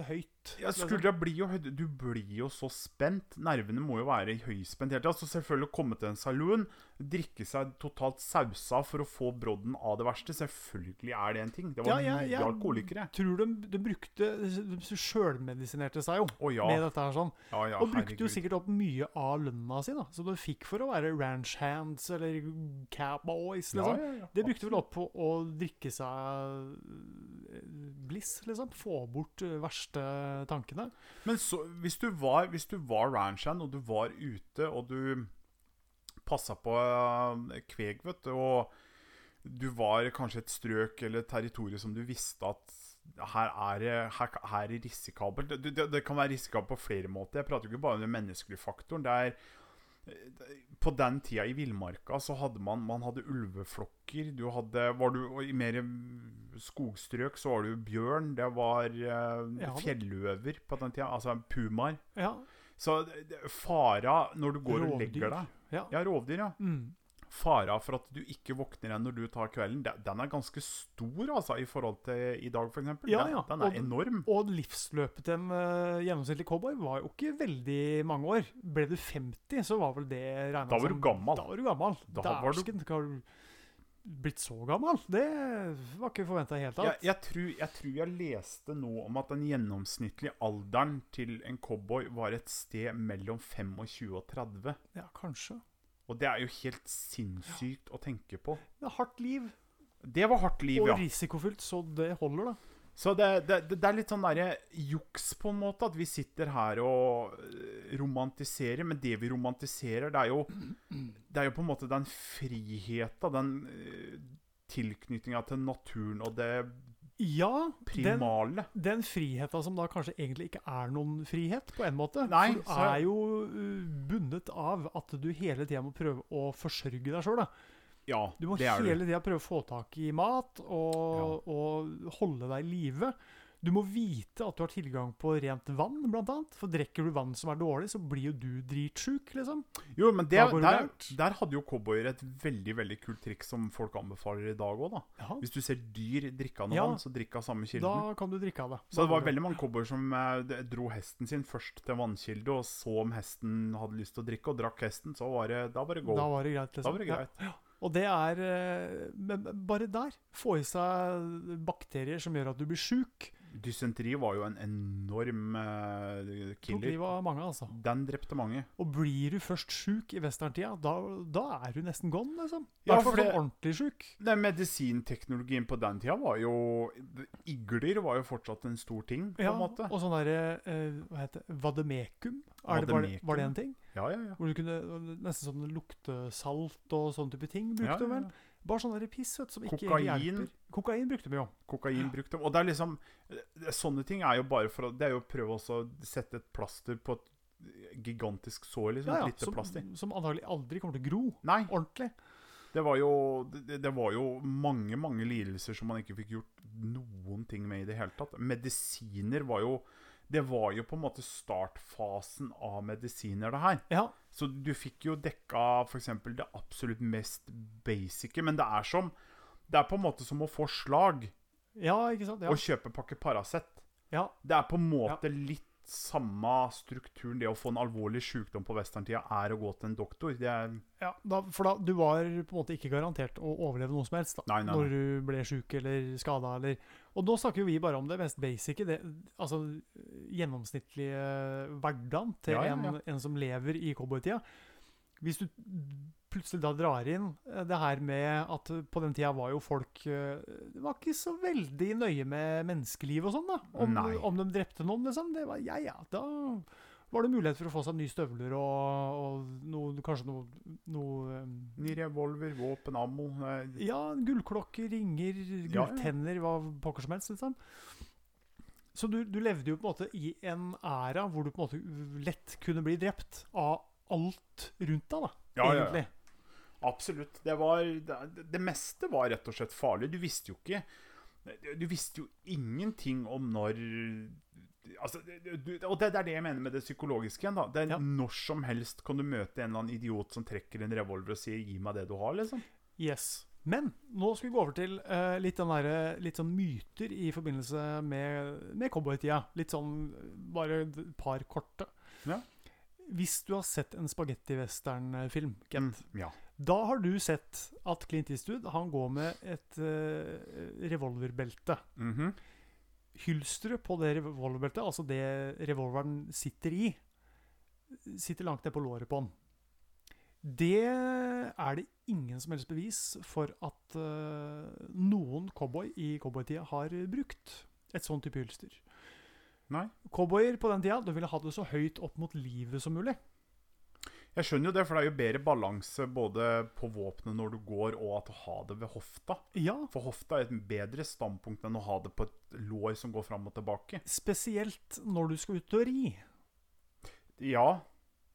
høyt. Ja, skuldra blir jo Du blir jo så spent. Nervene må jo være høyspent hele tida. Så selvfølgelig å komme til en saloon, drikke seg totalt sausa for å få brodden av det verste. Selvfølgelig er det en ting. Det var Ja, ja, ja. alkoholikere. Tror de, de brukte De sjølmedisinerte seg jo oh, ja. med dette her sånn. ja, ja og brukte jo sikkert opp mye av lønna si, da. Som de fikk for å være ranch hands eller cowboys, liksom. Det brukte vel opp på å drikke seg eh, bliss, liksom. Få bort eh, verste tankene. Men så, hvis du var, hvis var ranchhand, og du var ute, og du passa på eh, kveg, vet du, og du var kanskje et strøk eller et territorium som du visste at her er her, her er risikabelt. Det, det, det kan være risikabelt på flere måter. Jeg prater jo ikke bare om den menneskelige faktoren. Det er på den tida i villmarka så hadde man Man hadde ulveflokker. Du hadde Var du i mer skogstrøk, så var du bjørn. Det var eh, fjelløver på den tida. Altså pumaer. Ja. Så det- fara når du går og legger deg ja. Ja, rovdyr, ja. Mm. Fara for at du ikke våkner igjen når du tar kvelden, den- er ganske stor altså, i forhold til i dag, f.eks. Ja, ja. den den er enorm. Og livsløpet til en uh, gjennomsnittlig cowboy var jo ikke veldig mange år. Ble du 50, så var vel det regna Da var du gammel. Da var du gammel. Da du- Dæsken, har du blitt så gammel? Det var ikke forventa i det hele Jeg, tatt. jeg, tror, jeg tror jeg leste nå om at den gjennomsnittlige alderen til en cowboy var et sted mellom 25 og 30. Ja, kanskje. Og det er jo helt sinnssykt å tenke på. Det er hardt liv, Det var hardt liv, og ja. risikofylt, så det holder, da. Så det, det, det er litt sånn derre juks, på en måte, at vi sitter her og øh, romantiserer. Men det vi romantiserer, det er jo Det er jo på en måte den friheta, den øh, tilknytninga til naturen og det Ja, den, primale. den friheta som da kanskje egentlig ikke er noen frihet, på en måte. Nei, du er jo uh, bundet av at du hele tida må prøve å forsørge deg sjøl. Ja, Du må det hele tida prøve å få tak i mat og, og holde deg i live. Du må vite at du har tilgang på rent vann, blant annet. For drikker du vann som er dårlig, så blir jo du dritsjuk, liksom. Jo, men det, Da der, der hadde jo cowboyer et veldig veldig kult triks som folk anbefaler i dag òg, da. Ja, Hvis du ser dyr drikke av noe Ja. vann, så drikk av samme kilden. da kan du drikke av det. Så det var Da veldig mange cowboyer som eh, dro hesten sin først til vannkilde, og så om hesten hadde lyst til å drikke, og drakk hesten, så var det, da var det go. Da var det greit, liksom. Da var det Ja. greit. Og det er eh, Men bare der få i seg bakterier som gjør at du blir sjuk. Dysenteri var jo en enorm eh, Tok livet av mange, altså. Den drepte mange. Og blir du først sjuk i westerntida, da, da er du nesten gone, liksom. Ja, Ja, for sånn ordentlig sjuk. Den medisinteknologien på den tida var jo Igler var jo fortsatt en stor ting, på Ja, en måte. og sånn derre uh, Hva heter det? Vademekum? Er det, var, det, var det en ting? Ja, ja, ja. Hvor du kunne Nesten sånn luktesalt og sånn type ting ja, brukte ja, du vel? Ja. Bare sånn der piss vet, som ikke Kokain. hjelper. Kokain brukte vi jo. Kokain brukte Og det er liksom Sånne ting er jo bare for å Det er jo å prøve også å sette et plaster på et gigantisk sår, liksom. Ja, et ja, lite som, som antagelig aldri kommer til å gro Nei. ordentlig. Det var, jo, det, det var jo mange mange lidelser som man ikke fikk gjort noen ting med i det hele tatt. Medisiner var jo Det var jo på en måte startfasen av medisiner, det her. Ja, Så du fikk jo dekka f.eks. det absolutt mest basice. Men det er som Det er på en måte som å få slag ja ikke sant? Ja. og kjøpe pakke Paracet. ja. Det er på en måte litt samme strukturen. Det å få en alvorlig sykdom på westerntida er å gå til en doktor. Det er Ja, da, for da, du var på en måte ikke garantert å overleve noe som helst da, Nei, nei, når du ble sjuk eller skada. Eller, og nå snakker jo vi bare om det mest basice. Det, altså gjennomsnittlige hverdagen til Ja, ja, ja. En, en som lever i cowboytida. Hvis du plutselig da drar inn eh, det her med at på den tida var jo folk eh, Det var ikke så veldig nøye med menneskeliv og sånn, da. Om, om de drepte noen, liksom. Det var ja, ja. Da var det mulighet for å få seg nye støvler og, og noe, kanskje noe, noe ny revolver, våpen, ammo eh, ja, gullklokker, ringer, ja. gulltenner, hva pokker som helst, liksom. Så du, du levde jo på en måte i en æra hvor du på en måte lett kunne bli drept av alt rundt deg, da. Ja, ja, ja. egentlig. Absolutt. Det, var, det, det meste var rett og slett farlig. Du visste jo ikke Du visste jo ingenting om når Altså, og det, det er det jeg mener med det psykologiske igjen. da Det er Ja. Når som helst kan du møte en eller annen idiot som trekker en revolver og sier 'gi meg det du har', liksom. Yes. Men nå skal vi gå over til uh, litt, den der, litt sånn myter i forbindelse med, med cowboytida. Litt sånn bare et par korte. Ja. Hvis du har sett en spagetti-western-film, Kent, Ja. Da har du sett at Clint Eastwood han går med et uh, revolverbelte. Mhm. Hylsteret på det revolverbeltet, altså det revolveren sitter i, sitter langt ned på låret på den. Det er det ingen som helst bevis for at uh, noen cowboy i cowboytida har brukt et sånn type hylster. Nei. Cowboyer på den tida de ville ha det så høyt opp mot livet som mulig. Jeg skjønner jo det, for det er jo bedre balanse både på våpenet når du går, og at å ha det ved hofta. Ja, For hofta er et bedre standpunkt enn å ha det på et lår som går fram og tilbake. spesielt når du skal ut og ri. Ja,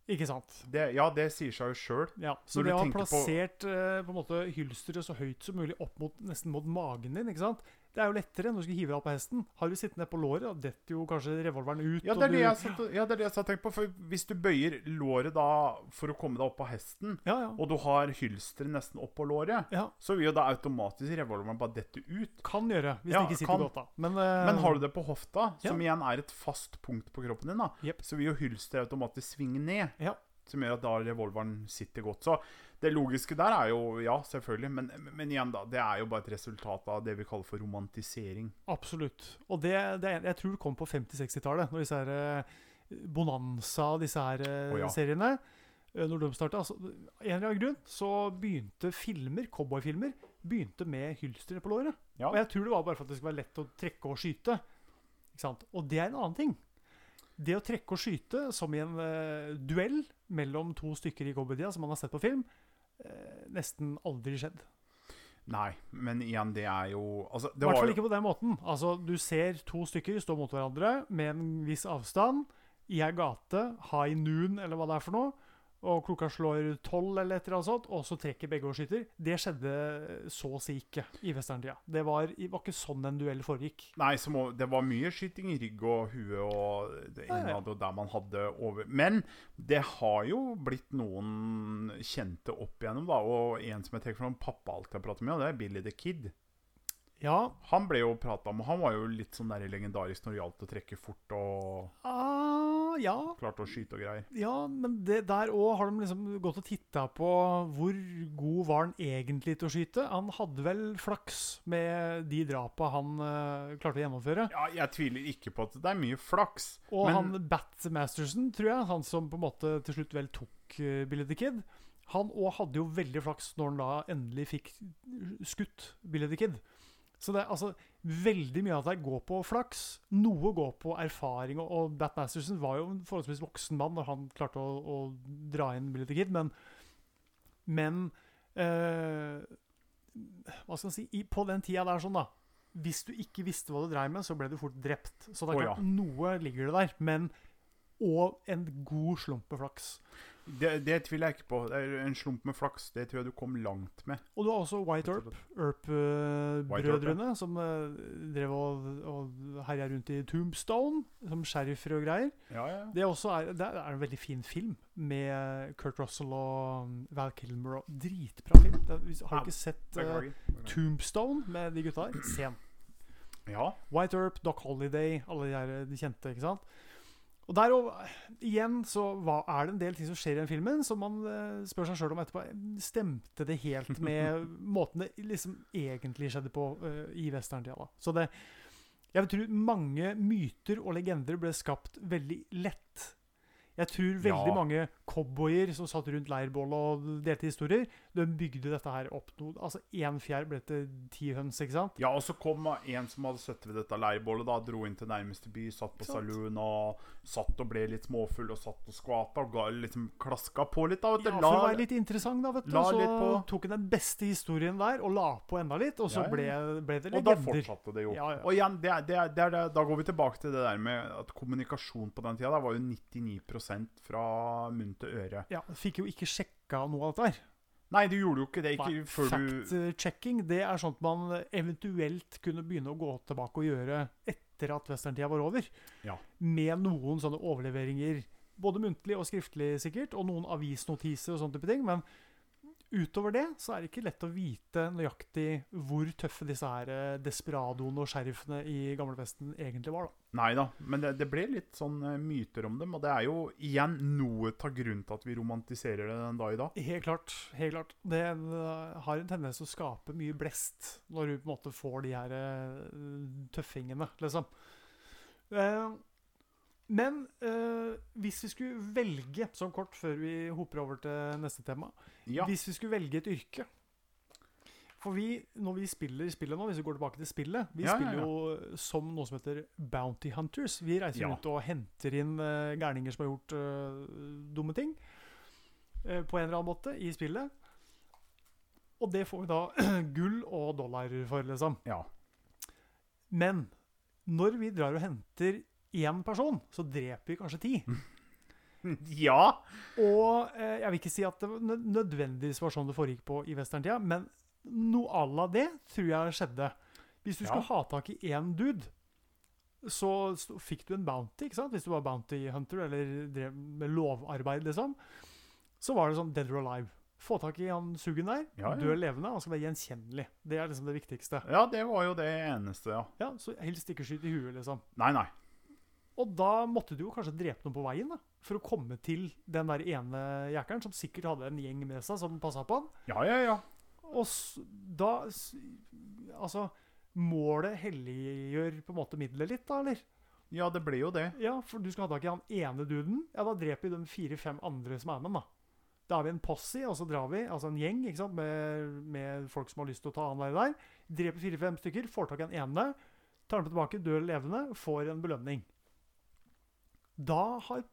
Ikke sant? det, ja, det sier seg jo sjøl. Ja, så Når det å ha tenker på- plassert eh, på måte hylsteret så høyt som mulig opp mot, nesten mot magen din, ikke sant? Det er jo lettere når du skal hive deg opp av hesten. Har du sittet ned på låret, da detter jo kanskje revolveren ut. Ja, det er det jeg satt, ja, det er det jeg satt tenkt på. For hvis du bøyer låret da for å komme deg opp av hesten, ja, ja. og du har hylsteret nesten opp på låret, så vil jo da automatisk revolveren bare dette ut. Kan gjøre, hvis Ja, det ikke sitter kan. godt, da. Men, uh, Men har du det på hofta, som igjen er et fast punkt på kroppen din, da, yep. så vil jo hylsteret automatisk svinge ned. Ja. Som gjør at da revolveren sitter godt. Så det logiske der er jo Ja, selvfølgelig. Men, men igjen, da. Det er jo bare et resultat av det vi kaller for romantisering. Absolutt. Og det, det jeg tror det kom på 50-60-tallet, når disse her Bonanza Bonanza, disse her oh, ja. seriene eh, Når de starta. Altså, en eller annen grunn så begynte filmer, cowboyfilmer, begynte med hylstre på låret. Ja. Og jeg tror det var bare for at det skulle være lett å trekke og skyte. Ikke sant? Og det er en annen ting. Det å trekke og skyte, som i en uh, duell mellom to stykker i cowboytida, som man har sett på film, eh, nesten aldri skjedd. Nei, men igjen, det er jo Altså, I hvert fall ikke på den måten. Altså, Du ser to stykker stå mot hverandre med en viss avstand i ei gate, high noon eller hva det er for noe, og klokka slår tolv eller et eller annet sånt, og så trekker begge og skyter. Det skjedde så å si ikke i westerntida. Det var, var ikke sånn en duell foregikk. Nei, så må, det var mye skyting i rygg og hue og det ene og der man hadde over Men det har jo blitt noen kjente opp igjennom, da. Og en som jeg trekker fram, pappa alltid har pratet med, og det er Billy the Kid. Ja, Han ble jo prata om, og han var jo litt sånn der legendarisk når det gjaldt å trekke fort og ah, ja, klarte å skyte og greier. ja, men det, der òg har de liksom gått og titta på hvor god var han egentlig til å skyte. Han hadde vel flaks med de drapa han uh, klarte å gjennomføre. Ja, jeg tviler ikke på at det er mye flaks. Og men han Bat Masterson, tror jeg, han som på en måte til slutt vel tok uh, Billy the Kid, han òg hadde jo veldig flaks når han da endelig fikk skutt Billy the Kid. Så det er altså veldig mye av det går på flaks. Noe går på erfaring. Og, og Bat Masterson var jo en forholdsvis voksen mann når han klarte å, å dra inn Billy the Kid, men Men eh, Hva skal man si i, På den tida der sånn, da Hvis du ikke visste hva du dreiv med, så ble du fort drept. Så det er klart, oh, ja. noe ligger det der. Men Og en god slump med flaks. Det, det tviler jeg ikke på. Det er En slump med flaks, det tror jeg du kom langt med. Og du har også White Earp, White Earp, Earp-brødrene, som eh, drev og, og herja rundt i Tombstone som sheriffer og greier. Ja, ja. Det er, også det er en veldig fin film med Kurt Russell og um, Val Kilmer. og Dritbra film. Det, har du ikke sett eh. Beklager. Tombstone med de gutta der? Se den. Ja. White Earp, Doc Holiday, alle de, her, de kjente. ikke sant? Og der og, igjen så hva, er det en del ting som skjer i den filmen som man eh, spør seg sjøl om etterpå. Stemte det helt (laughs) med måten det liksom egentlig skjedde på eh, i westerntida? da? Så det Jeg vil tro mange myter og legender ble skapt veldig lett. Jeg tror veldig Ja. mange cowboyer som satt rundt leirbålet og delte historier, de bygde dette her opp noe Altså én fjær ble til ti høns, ikke sant? Ja, og så kom en som hadde sittet ved dette leirbålet, da, dro inn til nærmeste by, satt på saloon og satt og ble litt småfull og satt og skvata og ga, liksom klaska på litt. da, vet du. Ja, for å være litt interessant, da, vet du. la Så tok han den beste historien der og la på enda litt, og så Ja, ja. ble, ble det Og da fortsatte det jo. Ja. Og igjen, det, er- det, er- det er da går vi tilbake til det der med at kommunikasjon på den tida da var jo 99 fra munn til øre. Ja, Fikk jo ikke sjekka noe av dette her. Nei, du gjorde jo ikke det ikke Nei, før du Fact-checking det er sånt man eventuelt kunne begynne å gå tilbake og gjøre etter at westerntida var over. Ja. Med noen sånne overleveringer, både muntlig og skriftlig sikkert, og noen avisnotiser og sånne type ting. Men utover det så er det ikke lett å vite nøyaktig hvor tøffe disse her eh, desperadoene og sheriffene i gamlevesten egentlig var. da. Nei da, men det, det ble litt sånn eh, myter om dem, og det er jo igjen noe av grunnen til at vi romantiserer det den dag i dag. Helt klart. helt klart. Det eh, har en tendens til å skape mye blest når du på en måte får de her tøffingene, liksom. Eh, men eh, hvis vi skulle velge, sånn kort før vi hopper over til neste tema Ja, Hvis vi skulle velge et yrke For vi, når vi spiller spillet nå, hvis vi går tilbake til spillet Vi Ja, spiller ja. jo som noe som heter Bounty Hunters. Vi reiser rundt og henter inn uh, gærninger som har gjort uh, dumme ting. Uh, på en eller annen måte i spillet. Og det får vi da (clears throat) gull og dollar for, liksom. ja. Men når vi drar og henter én person, så dreper vi kanskje ti. (laughs) ja. Og eh, jeg vil ikke si at det nødvendigvis var sånn det foregikk på i westerntida, men noe à la det tror jeg skjedde. Hvis du Ja. skulle ha tak i én dude, så fikk du en bounty, ikke sant? Hvis du var bounty hunter eller drev med lovarbeid, liksom. Så var det sånn dead or alive. Få tak i han sugen der, Ja, ja. Dø levende, han skal være gjenkjennelig. Det er liksom det viktigste. Ja, det var jo det eneste, ja. Ja, Så helst ikke skyte i huet, liksom. Nei, nei. Og da måtte du jo kanskje drepe noen på veien da, for å komme til den der ene jækeren som sikkert hadde en gjeng med seg som passa på han. Ja, ja, ja. Og da Altså, målet helliggjør på en måte middelet litt, da, eller? Ja, det ble jo det. Ja, for du skal ha tak i han ene duden. Ja, da dreper vi de fire-fem andre som er med, da. Da har vi en posse, og så drar vi, altså en gjeng ikke sant, med, med folk som har lyst til å ta han der. der. Dreper fire-fem stykker, får tak i den ene, tar den tilbake, dør levende, får en belønning. Da har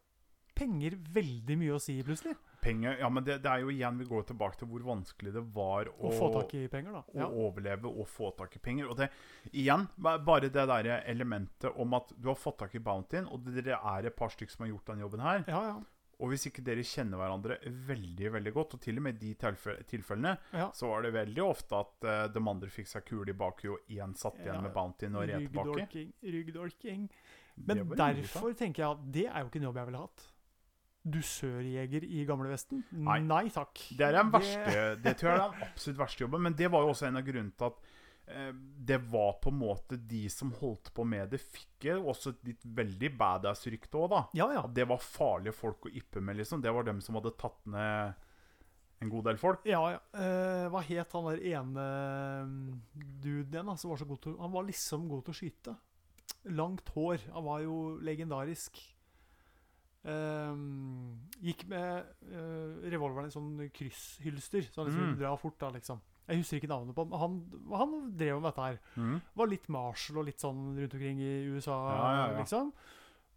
penger veldig mye å si, plutselig. Penger Ja, men det, det er jo igjen Vi går tilbake til hvor vanskelig det var å, Å få tak i penger, da. å Ja. overleve og få tak i penger. Og det igjen, bare det der elementet om at du har fått tak i bountyen, og dere er et par stykker som har gjort den jobben her. Ja, ja. Og hvis ikke dere kjenner hverandre veldig veldig godt, og til og med i de tilfellene, ja. så var det veldig ofte at uh, de andre fikk seg kule i bakhjulet, og én satt igjen med bountyen og red tilbake. Ryggdolking. Men derfor derfor tenker jeg at det er jo ikke en jobb jeg ville hatt. Dusørjeger i gamlevesten? Nei. Nei takk. Det er den verste Det tror jeg er den absolutt verste jobben. Men det var jo også en av grunnene til at eh, det var på en måte de som holdt på med det, fikk også et veldig badass-rykte òg, da. Ja, ja. Det var farlige folk å yppe med, liksom. Det var dem som hadde tatt ned en god del folk. Ja, ja. Eh, hva het han der ene mm, duden igjen, som var så god til Han var liksom god til å skyte. Langt hår. Han var jo legendarisk. Um, gikk med uh, revolveren i sånn krysshylster, så han liksom Mm. dra fort, da, liksom. Jeg husker ikke navnet på ham. Han, han drev med dette her. Mm. Var litt Marshall og litt sånn rundt omkring i USA, Ja, ja, ja. liksom.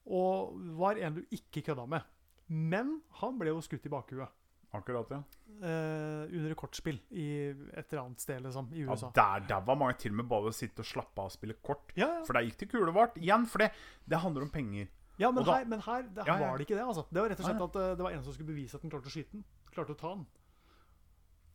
Og var en du ikke kødda med. Men han ble jo skutt i bakhuet. Akkurat, ja. eh, under kortspill i et eller annet sted liksom, i ja USA. der, der var mange til og med bare å sitte og slappe av og spille kort. Ja, ja. For der gikk det kulevart. Igjen, for det, det handler om penger. Ja, men da- her, men her det, Ja, ja. var det ikke det. altså. Det var rett og slett at eh, det var en som skulle bevise at den klarte å skyte den. Klarte å ta den.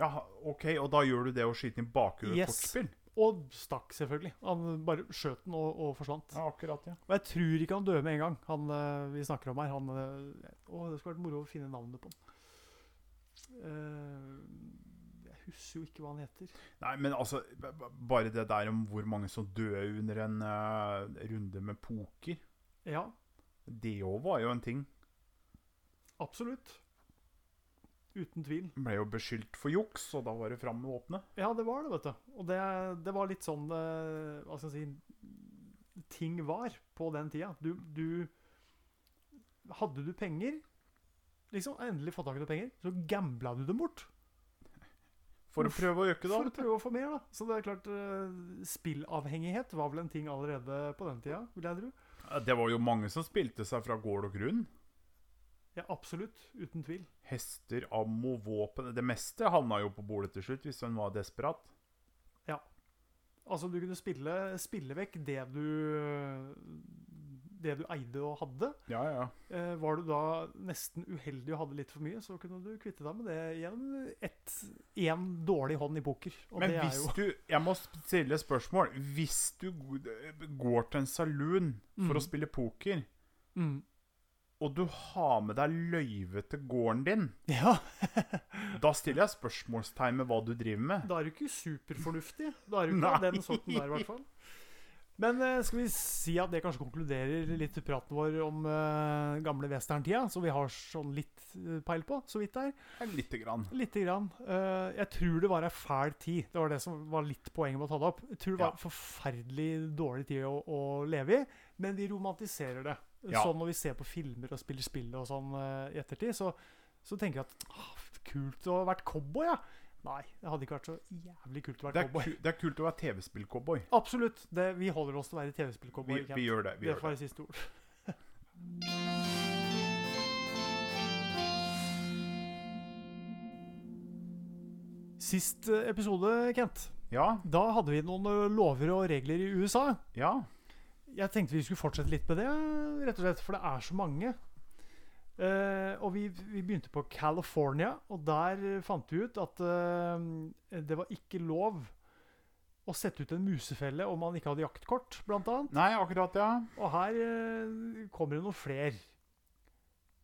Ja, OK, og da gjør du det å skyte den i bakgrunnen Yes. kortspill? Og stakk, selvfølgelig. Han bare skjøt den og, og forsvant. Ja, akkurat, ja. Og jeg tror ikke han døde med en gang, han eh, vi snakker om her. Han, eh, å, det skulle vært moro å finne navnet på han. Eh, jeg husker jo ikke hva han heter. Nei, men altså Bare det der om hvor mange som døde under en uh, runde med poker, Ja, det òg var jo en ting. absolutt. Uten tvil. Ble jo beskyldt for juks, og da var det fram med våpenet. Ja, det var det, vet du. Og det, det var litt sånn uh, Hva skal jeg si Ting var på den tida. Du, du Hadde du penger, liksom endelig fått tak i noen penger, så gambla du dem bort. For å prøve å øke da. For å prøve å få mer, da. Så det er klart eh, Spillavhengighet var vel en ting allerede på den tida, vil jeg tro. Det var jo mange som spilte seg fra gård og grunn. Ja, absolutt. Uten tvil. Hester, ammo, våpen Det meste havna jo på bordet til slutt, hvis en var desperat. Ja. Altså, du kunne spille, spille vekk det du Det du eide og hadde. Ja, ja. Eh, var du da nesten uheldig og hadde litt for mye, så kunne du kvitte deg med det gjennom én dårlig hånd i poker. Og Men det er hvis jo du Jeg må stille et spørsmål. Hvis du går til en saloon for Mm. å spille poker, mm. og du har med deg løyve til gården din, Ja, (laughs) da stiller jeg spørsmålstegn med hva du driver med. da er du ikke superfornuftig. Da er du ikke Nei. den sorten der, i hvert fall. Men eh, skal vi si at det kanskje konkluderer litt praten vår om uh, gamle westerntida, som vi har sånn litt eh, peil på, så vidt der. Ja, Lite grann. Lite grann. Uh, jeg tror det var ei fæl tid. Det var det som var litt poenget med å ta det opp. Jeg tror det var Ja. forferdelig dårlig tid å, å leve i, men vi romantiserer det. Ja. Sånn når vi ser på filmer og spiller spill og sånn i ettertid, så, så tenker jeg at ah, kult å ha vært cowboy, ja. Nei, det hadde ikke vært så jævlig kult å være cowboy. ku, det er kult å være TV-spill-cowboy. Absolutt. Det, vi holder oss til å være TV-spill-cowboy. Vi, vi gjør det. Vi det får være siste ord. (laughs) Sist eh, episode, Kent, Ja, da hadde vi noen eh, lover og regler i USA. ja. Jeg tenkte vi skulle fortsette litt med det, rett og slett, for det er så mange. Eh, og vi, vi begynte på California, og der fant vi ut at uh, det var ikke lov å sette ut en musefelle om man ikke hadde jaktkort, blant annet. Nei, akkurat, ja. Og her uh, kommer det noen flere.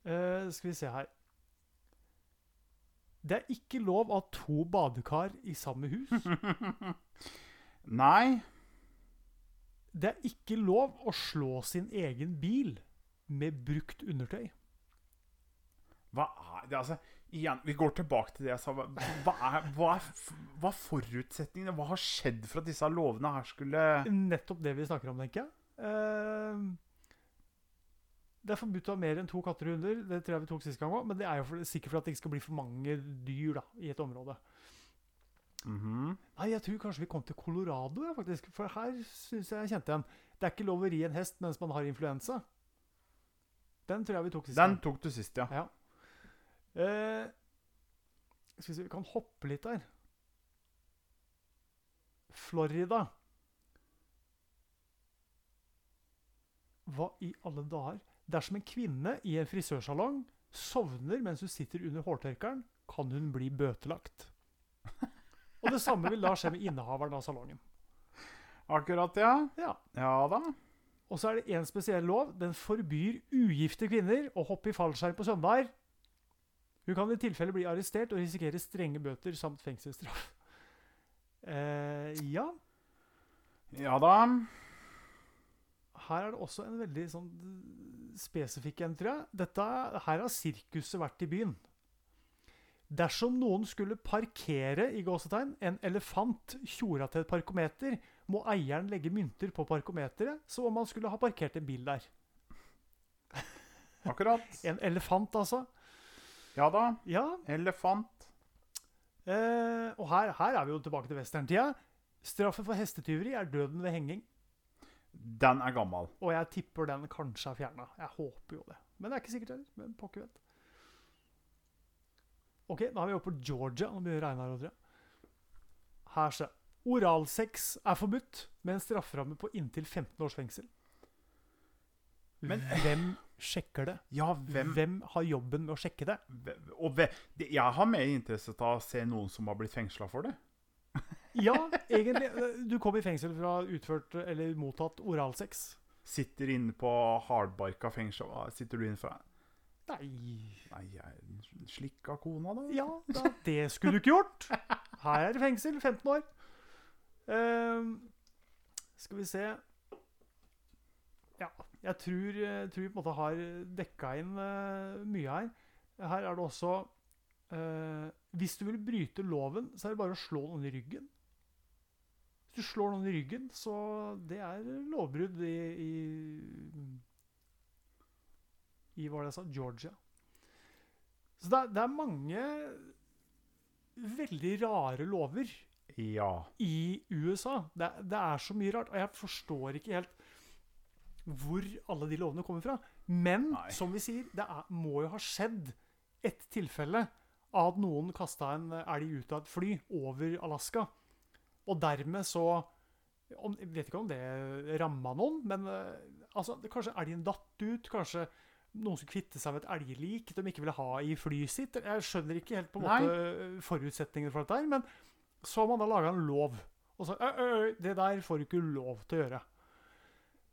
Skal vi se her. Det er ikke lov å ha to badekar i samme hus. (laughs) Nei. Det er ikke lov å slå sin egen bil med brukt undertøy. Hva er det? Altså, igjen, vi går tilbake til det jeg sa. Hva er, hva er, hva er forutsetningene? Hva har skjedd for at disse lovene her skulle Nettopp det vi snakker om, tenker jeg. Eh, det er forbudt å ha mer enn to katter og hunder. Det tror jeg vi tok sist gang òg. Men det er jo for, sikkert for at det ikke skal bli for mange dyr da, i et område. Mhm. Nei, jeg tror kanskje vi kom til Colorado, ja, faktisk. For her syns jeg jeg kjente en. Det er ikke lov å ri en hest mens man har influensa. Den tror jeg vi tok sist. Den tok du sist, ja. Ja. Eh, skal vi se, vi kan hoppe litt der. Florida. Hva i alle dager? Dersom en kvinne i en frisørsalong sovner mens hun sitter under hårtørkeren, kan hun bli bøtelagt. Og det samme vil da skje med innehaveren av salongen. Akkurat, ja. Ja. Ja da. Og så er det én spesiell lov. Den forbyr ugifte kvinner å hoppe i fallskjerm på søndager. Hun kan i tilfelle bli arrestert og risikere strenge bøter samt fengselsstraff. (laughs) Eh, ja, Ja da. her er det også en veldig sånn spesifikk en, tror jeg. Dette, her har sirkuset vært i byen. Dersom noen skulle parkere i gåsetegn, en elefant tjora til et parkometer, må eieren legge mynter på parkometeret, som om han skulle ha parkert en bil der. Akkurat. (laughs) En elefant, altså. Ja da. Ja, Elefant. Eh, og her, her er vi jo tilbake til westerntida. Straffen for hestetyveri er døden ved henging. Den er gammel. Og jeg tipper den kanskje er fjerna. Jeg håper jo det. Men det er ikke sikkert heller. Men pokker vet. Ok, da er vi oppe på Georgia. Nå begynner det å regne her. tror jeg. Her ser. Oralsex er forbudt med en strafferamme på inntil 15 års fengsel. Men- Hvem sjekker det? Ja, hvem, Hvem har jobben med å sjekke det? Og jeg har mer interesse av å se noen som har blitt fengsla for det. (laughs) Ja, egentlig. Du kom i fengsel ha utført eller mottatt oralsex. Sitter inne på hardbarka fengsel. Sitter du inne for? Nei Nei, jeg slikka kona, da. Ja, da, (laughs) det skulle du ikke gjort. Her er det fengsel. 15 år. Uh, skal vi se Ja, jeg tror, jeg tror vi på en måte har dekka inn eh, mye her. Her er det også eh, Hvis du vil bryte loven, så er det bare å slå noen i ryggen. Hvis du slår noen i ryggen, så det er lovbrudd i, i I hva var det jeg sa? Georgia. Så det er, det er mange veldig rare lover Ja. i USA. Det, det er så mye rart, og jeg forstår ikke helt hvor alle de lovene kommer fra. Men Nei. som vi sier, det er, må jo ha skjedd et tilfelle av at noen kasta en elg ut av et fly over Alaska. Og dermed så om, Jeg vet ikke om det ramma noen, men eh, altså, det, kanskje elgen datt ut. Kanskje noen skulle kvitte seg med et elglik de ikke ville ha i flyet sitt. Jeg skjønner ikke helt på en måte forutsetningene for dette, men så har man da laga en lov. Og så «Ø, ø, ø, Det der får du ikke lov til å gjøre.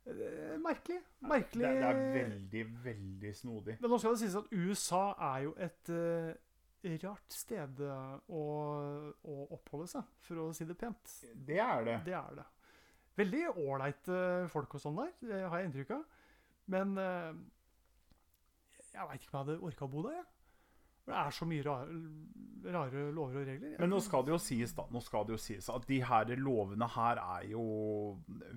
Eh, Merkelig. Merkelig. Det, er veldig, veldig snodig. Men nå skal det sies at USA er jo et uh, rart sted eh, å, å oppholde seg, for å si det pent. Det er det. Det er det. Veldig ålreite folk og sånn der, det har jeg inntrykk av. Men uh, jeg veit ikke om jeg hadde orka å bo der, jeg. Det er så mye rare, rare lover og regler. Men nå skal det jo sies da, nå skal det jo sies at de her lovene her er jo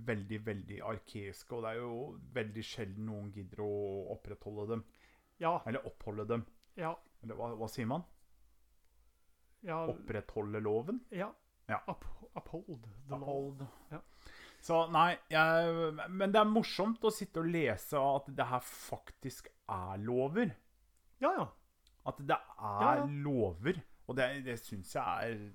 veldig, veldig arkeiske, og det er jo veldig sjelden noen gidder å opprettholde dem. Ja, Eller oppholde dem. ja, Eller hva, hva sier man? ja, Opprettholde loven? ja. Ja. Up, uphold the law. Uphold. Ja. Så nei, jeg, men det er morsomt å sitte og lese at det her faktisk er lover. Ja, ja. At det er Ja, ja. lover. Og det, det syns jeg er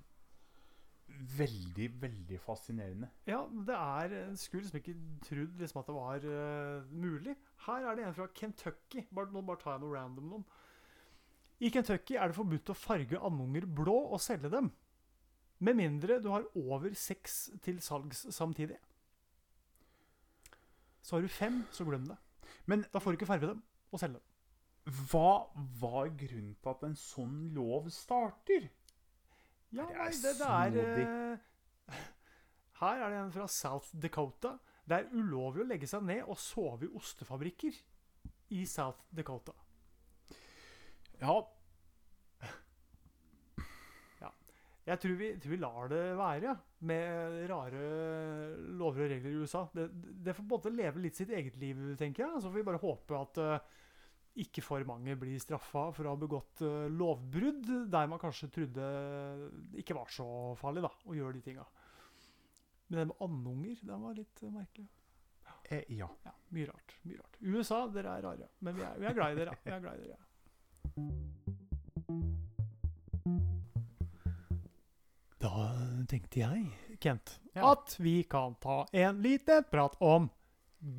veldig, veldig fascinerende. Ja, det er En skulle liksom ikke trodd liksom at det var uh, mulig. Her er det en fra Kentucky. Bare, nå bare tar jeg noe random noen. I Kentucky er det forbudt å farge andunger blå og selge dem. Med mindre du har over seks til salgs samtidig. Så har du fem, så glem det. Men Da får du ikke farge dem og selge dem. Hva var grunnen til at en sånn lov starter? Ja, Det er nei, det, det er snodig. eh, (laughs) Her er det en fra South Dakota. Det er ulovlig å legge seg ned og sove i ostefabrikker i South Dakota. (laughs) Ja, Jeg tror vi, tror vi lar det være, ja, med rare lover og regler i USA. Det, det får på en måte leve litt sitt eget liv, tenker jeg. Så får vi bare håpe at eh, ikke for mange blir straffa for å ha begått eh, lovbrudd der man kanskje trodde det ikke var så farlig da, å gjøre de tinga. Men det med andunger, den var litt eh, merkelig. eh, ja. Ja, mye rart. mye rart. USA, dere er rare. Men vi er, vi er glad i dere. Vi er glad i dere. Da tenkte jeg, Kent, Ja. at vi kan ta en liten prat om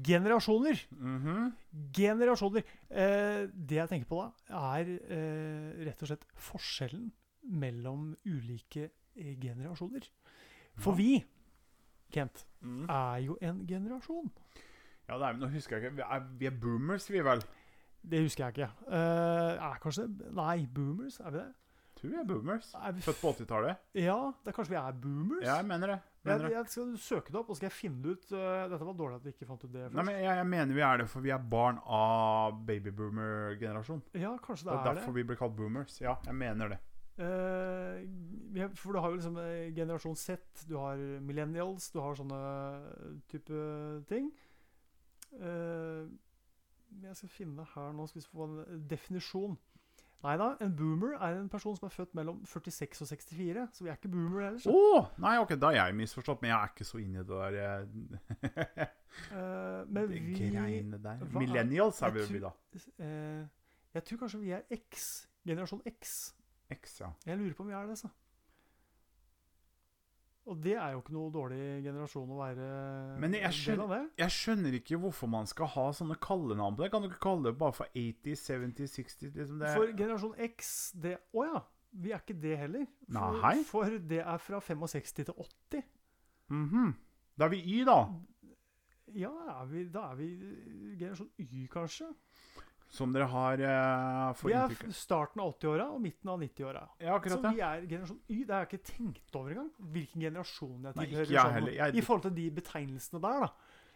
generasjoner. Mhm. Generasjoner. Eh, det jeg tenker på da, er eh, rett og slett forskjellen mellom ulike eh, generasjoner. For Ja. vi, Kent, Mm. er jo en generasjon. Ja, det er, nå husker jeg ikke. Vi er, vi er boomers, vi vel? Det husker jeg ikke. Eh, er kanskje Nei, boomers? Er vi det? Tror vi er boomers. Er vi Født på 80-tallet. Ja, det er kanskje vi er boomers? Ja, jeg mener det. Mener jeg, jeg skal søke det opp, og skal jeg finne det ut. eh, dette var dårlig at vi ikke fant ut det først. Nei, men jeg, jeg mener vi er det, for vi er barn av babyboomer-generasjon. ja, kanskje Det det er er derfor det. vi blir kalt boomers. Ja, jeg mener det. Uh, for du har jo liksom eh, generasjon Z, du har millennials, du har sånne type ting. Uh, jeg skal finne her nå, skal vi få en definisjon. Nei da, en boomer er en person som er født mellom 46 og 64, så vi er ikke boomer heller. Å! nei, ok, da er jeg misforstått, men jeg er ikke så inne det der eh, men det vi greiene der. hva Millennials er vi vi da. eh, Jeg tror kanskje vi er X. Generasjon X. X, ja. Jeg lurer på om vi er det, så. Og det er jo ikke noe dårlig generasjon å være Men jeg skjønner, del av det. Jeg skjønner ikke hvorfor man skal ha sånne kallenavn på det. Kan du ikke kalle det bare for 80, 70, 60 liksom det? For generasjon X det, Å ja, vi er ikke det heller. For, Nei. for det er fra 65 til 80. Mhm. Da er vi Y, da. Ja, er vi, da er vi eh, generasjon Y, kanskje. Som dere har uh, Vi er inntrykket. starten av 80-åra og midten av 90-åra. Ja, Så akkurat det. vi er generasjon Y. Det har jeg ikke tenkt over engang. Hvilken generasjon jeg tilhører. jeg sånn. Jeg- I forhold til de betegnelsene der, da.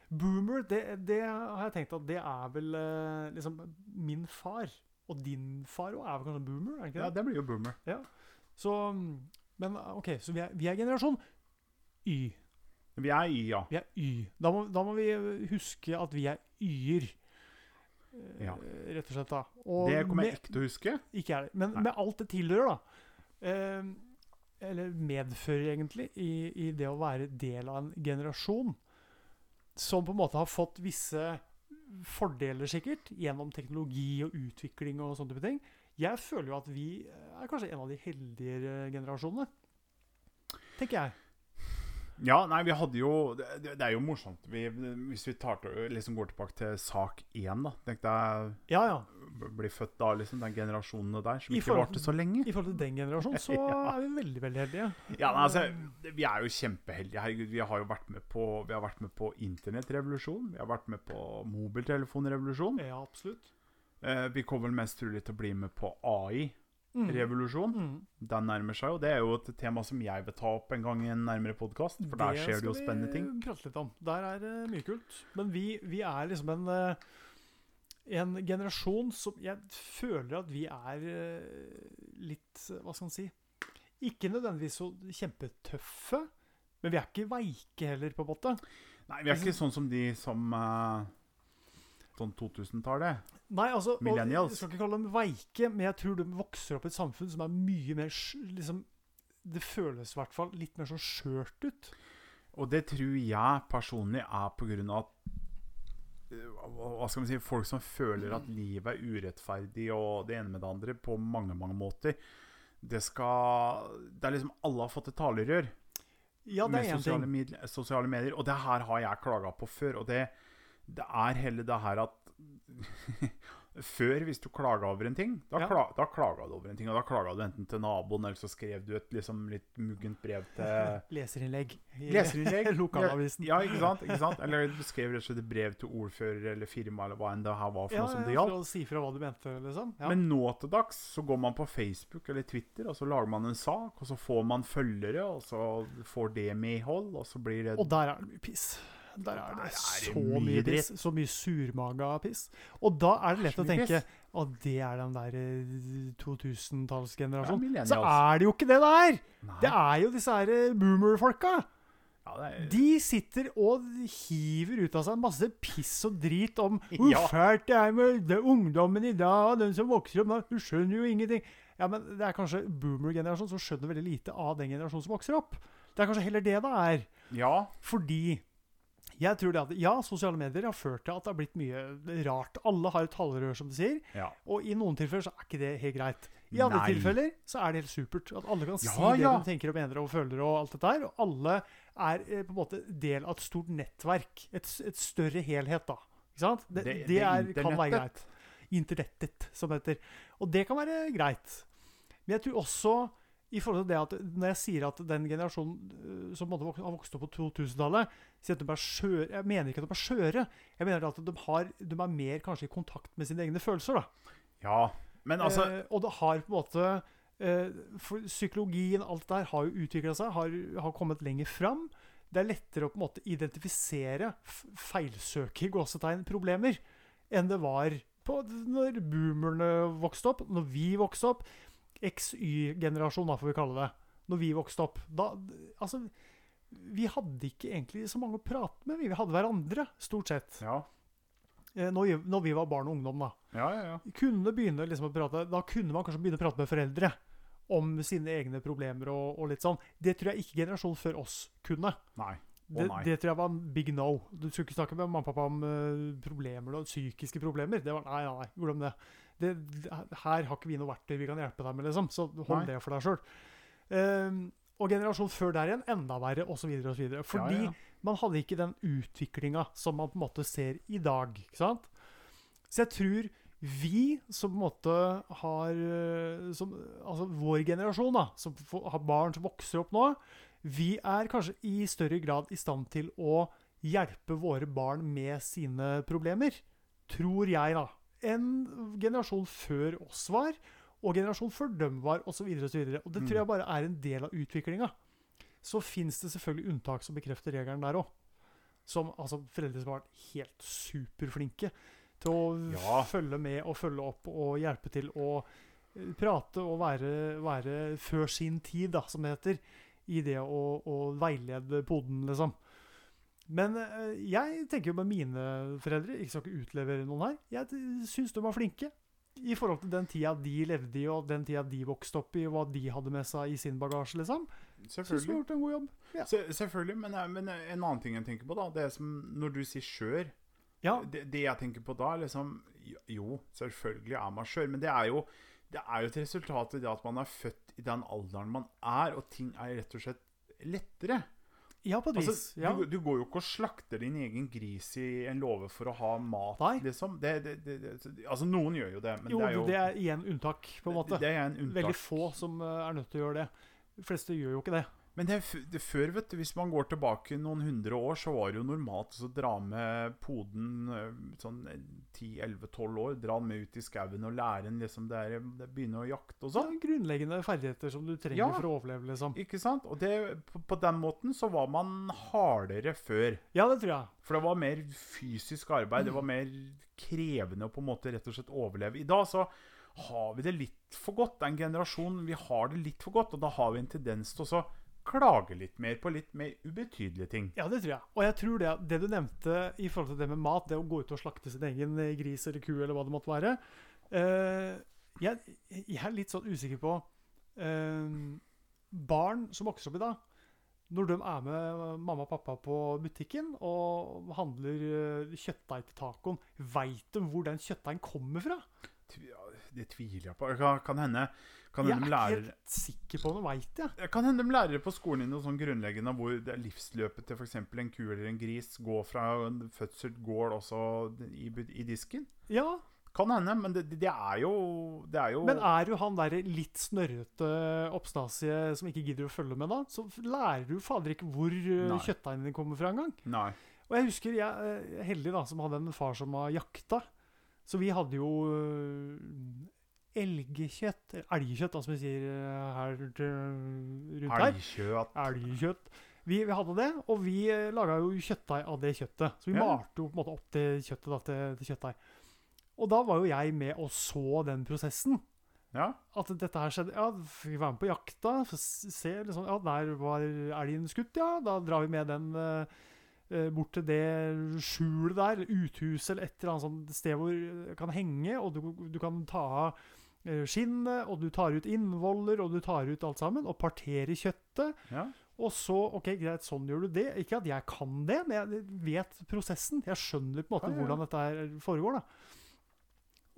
Boomer, det, det har jeg tenkt at det er vel eh, liksom min far. Og din far òg er vel kanskje boomer? er det ikke det? Ja, det? blir jo boomer. Så, mm, men OK, så vi er, vi er generasjon Y. Vi er Y, ja. Vi er Y. Da må, da må vi huske at vi er Y-er. Eh, Ja. Rett og slett, da. Og Det kommer jeg ikke til å huske. Ikke jeg. Men Nei. med alt det tilhører, da. Eh, eller medfører, egentlig, i, i det å være del av en generasjon som på en måte har fått visse fordeler, sikkert, gjennom teknologi og utvikling og sånne type ting. Jeg føler jo at vi er kanskje en av de heldigere generasjonene. Tenker jeg. Ja, nei, vi hadde jo Det, det er jo morsomt vi, hvis vi tar liksom går tilbake til sak én, da. Tenk deg Ja, ja. bli født da, liksom. Den generasjonen der som I ikke varte så lenge. I forhold til den generasjonen så (laughs) Ja. er vi veldig, veldig heldige. Ja, nei, altså, Vi er jo kjempeheldige. Herregud, vi har jo vært med på Vi har vært med på internettrevolusjon. Vi har vært med på mobiltelefonrevolusjon. Ja, absolutt. Eh, vi kommer vel mest trolig til å bli med på Mm. AI-revolusjon. Mm. Den nærmer seg jo. Det er jo et tema som jeg vil ta opp en gang i en nærmere podkast. For der skjer det jo spennende ting. Det skal vi prate litt om. Der er det mye kult. Men vi, vi er liksom en, eh, en generasjon som jeg føler at vi er eh, litt eh, Hva skal man si Ikke nødvendigvis så kjempetøffe, men vi er ikke veike heller, på en måte. Nei, vi er ikke sånn som de som eh, Sånn 2000-tallet. Nei, altså, og Jeg skal ikke kalle dem veike, men jeg tror de vokser opp i et samfunn som er mye mer liksom, Det føles i hvert fall litt mer sånn skjørt ut. Og det tror jeg personlig er på grunn av at eh, hva skal man si, Folk som føler at livet er urettferdig og det ene med det andre på mange mange måter. Det skal Det er liksom Alle har fått et talerør Ja, med sosiale, medier, sosiale medier. Og det her har jeg klaga på før. Og det, det er heller det her at (laughs) Før, hvis du klaga over en ting, da, Ja. kla, klaga du over en ting. Og da klaga du enten til naboen, eller så skrev du et liksom, litt muggent brev til (laughs) Leserinnlegg. i (laughs) Leserinnlegg. Lokalavisen. Ja, ikke sant? ikke sant? Eller du skrev rett og slett et brev til ordfører eller firma eller hva enn det her var for Ja, noe som det gjaldt. si fra hva du mente, liksom. Ja. Men nå til dags så går man på Facebook eller Twitter, og så lager man en sak, og så får man følgere, og så får det medhold, og så blir det og der er det mye piss. Der er det er så mye, mye piss. Så mye surmaga piss. Og da er det lett å tenke at det er den der eh, 2000-tallsgenerasjonen. Ja, så er det jo ikke det der! Nei. Det er jo disse her eh, boomer-folka. ja, er, De sitter og hiver ut av seg masse piss og drit om (laughs) hvor fælt det er med det, ungdommen i dag, den som vokser opp nå. Du skjønner jo ingenting. Ja, men det er kanskje boomer-generasjonen som skjønner veldig lite av den generasjonen som vokser opp. Det er kanskje heller det det er. ja, Fordi jeg tror det at Ja, sosiale medier har ført til at det har blitt mye rart. Alle har et talerør, som du sier. ja. Og i noen tilfeller så er ikke det helt greit. I andre Nei. tilfeller så er det helt supert. At alle kan si Ja, det ja. de tenker og mener og føler og alt dette her. Og alle er eh, på en måte del av et stort nettverk. Et, et større helhet, da. Ikke sant? Det, Det- det, det er, kan være greit. Internettet, som det heter. Og det kan være greit. Men jeg tror også i forhold til det at Når jeg sier at den generasjonen øh, som på en måte har vokst opp på 2000-tallet sier at de er skjøre Jeg mener ikke at de er skjøre. Jeg mener at de, har, de er mer kanskje i kontakt med sine egne følelser. da. ja. Men altså eh, og det har på en måte eh, Psykologien, alt der, har jo utvikla seg, har, har kommet lenger fram. Det er lettere å på en måte identifisere feilsøke i gåsetegn problemer enn det var på når boomerne vokste opp, når vi vokste opp. XY-generasjon, får vi kalle det. Når vi vokste opp. Da, altså, vi hadde ikke egentlig så mange å prate med. Vi hadde hverandre, stort sett. Ja, Eh, Når, vi- når vi var barn og ungdom, da ja, ja. ja. kunne begynne liksom å prate Da kunne man kanskje begynne å prate med foreldre om sine egne problemer og, og litt sånn. Det tror jeg ikke generasjonen før oss kunne. Nei. Det, det tror jeg var en big no. Du skulle ikke snakke med mamma og pappa om uh, problemer og psykiske problemer. Det var nei, nei glem det. Det. Her har ikke vi noe verktøy vi kan hjelpe deg med, liksom. Så hold Nei. det for deg sjøl. Og generasjonen før der igjen enda verre, osv. osv. Fordi ja. man hadde ikke den utviklinga som man på en måte ser i dag. ikke sant? Så jeg tror vi som på en måte har eh, som, Altså vår generasjon, da, som har barn som vokser opp nå, vi er kanskje i større grad i stand til å hjelpe våre barn med sine problemer. Tror jeg, da. En generasjon før oss var, og generasjon før dem var, osv. Og, så videre, og det tror jeg bare er en del av utviklinga. Så fins det selvfølgelig unntak som bekrefter regelen der òg. Som altså foreldre som har vært helt superflinke til å Ja. følge med og følge opp og hjelpe til å eh, prate og være, være før sin tid, da, som det heter, i det å, å veilede poden, liksom. Men eh, jeg tenker jo med mine foreldre ikke skal ikke utlevere noen her. Jeg syns de var flinke i forhold til den tida de levde i, og den tida de vokste opp i, og hva de hadde med seg i sin bagasje, liksom. Syns de har Selvfølgelig. gjort en god jobb. Ja. Se, selvfølgelig, men, eh, men en annen ting jeg tenker på, da, det er som når du sier skjør Ja, det, det jeg tenker på da, liksom Jo, selvfølgelig er man skjør, men det er jo det er jo et resultat av det at man er født i den alderen man er, og ting er rett og slett lettere. Ja på et vis. Altså, ja. du, du går jo ikke og slakter din egen gris i en låve for å ha mat, liksom. Det, det, det, det, altså, noen gjør jo det, men jo, det er jo det er igjen unntak, på en måte. Det er en unntak. Veldig få som eh, er nødt til å gjøre det. De fleste gjør jo ikke det. Men det, det, før, vet du, hvis man går tilbake noen hundre år, så var det jo normalt å dra med poden eh, sånn 10-11-12 år. Dra den med ut i skauen og lære den liksom det er, det begynne å jakte og sånn. grunnleggende ferdigheter som du trenger Ja. for å overleve, liksom. Ikke sant? Og det, på, på den måten så var man hardere før. Ja, det tror jeg. For det var mer fysisk arbeid. Det var mer krevende å på en måte rett og slett overleve. I dag så har vi det litt for godt. Den generasjonen, vi har det litt for godt, og da har vi en tendens til å klage litt mer på litt mer ubetydelige ting. Ja, det tror jeg. Og jeg tror det, det du nevnte i forhold til det med mat, det å gå ut og slakte sin egen eh, gris eller ku eller hva det måtte være eh, jeg, jeg er litt sånn usikker på eh, Barn som vokser opp i dag, når de er med mamma og pappa på butikken og handler eh, kjøttdeig til tacoen, veit de hvor den kjøttdeigen kommer fra? Det tviler jeg på. Kan, kan hende kan Jeg er de ikke helt sikker på om de veit det. jeg. kan hende de lærer på skolen din noe sånn grunnleggende hvor det er livsløpet til f.eks. en ku eller en gris går fra fødsel går også i, i disken. Ja, Kan hende, men det, det er jo Det er jo Men er du han derre litt snørrete Oppstasie som ikke gidder å følge med, da, så lærer du fader ikke hvor uh, Nei. kjøttdeigen din kommer fra engang. Og jeg husker jeg er heldig da, som hadde en far som har jakta. Så vi hadde jo uh, elgkjøtt Elgkjøtt, da, som vi sier uh, her uh, rundt her. Elgkjøtt. Elgkjøtt. Vi, vi hadde det, og vi uh, laga jo kjøttdeig av det kjøttet. Så vi Ja. malte jo på en måte opp det kjøttet da, til, til kjøttdeig. Og da var jo jeg med og så den prosessen Ja. at dette her skjedde. Ja, vi var med på jakta. Se, liksom, ja, der var elgen skutt, ja. Da drar vi med den eh, eh, bort til det skjulet der, uthuset, eller et eller annet sted hvor det kan henge, og du, du kan ta av eh, skinnet, og du tar ut innvoller, og du tar ut alt sammen, og parterer kjøttet. ja. Og så, ok, greit, sånn gjør du det. Ikke at jeg kan det, men jeg vet prosessen. Jeg skjønner på en måte Ja, ja, hvordan dette her foregår. da.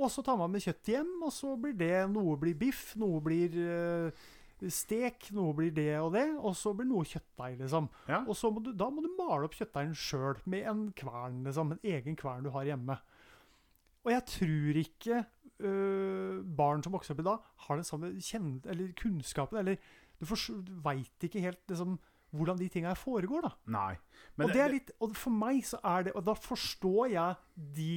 Og så tar man med kjøttet hjem, og så blir det Noe blir biff, noe blir eh, stek, noe blir det og det, og så blir noe kjøttdeig, liksom. Ja. Og så må du, da må du male opp kjøttdeigen sjøl, med en kvern, liksom. En egen kvern du har hjemme. Og jeg tror ikke øh, barn som vokser opp i dag, har den samme kjenn eller kunnskapen, eller du, du veit ikke helt liksom, hvordan de tinga foregår, da. Nei. og, det er litt, og for meg så er det Og da forstår jeg de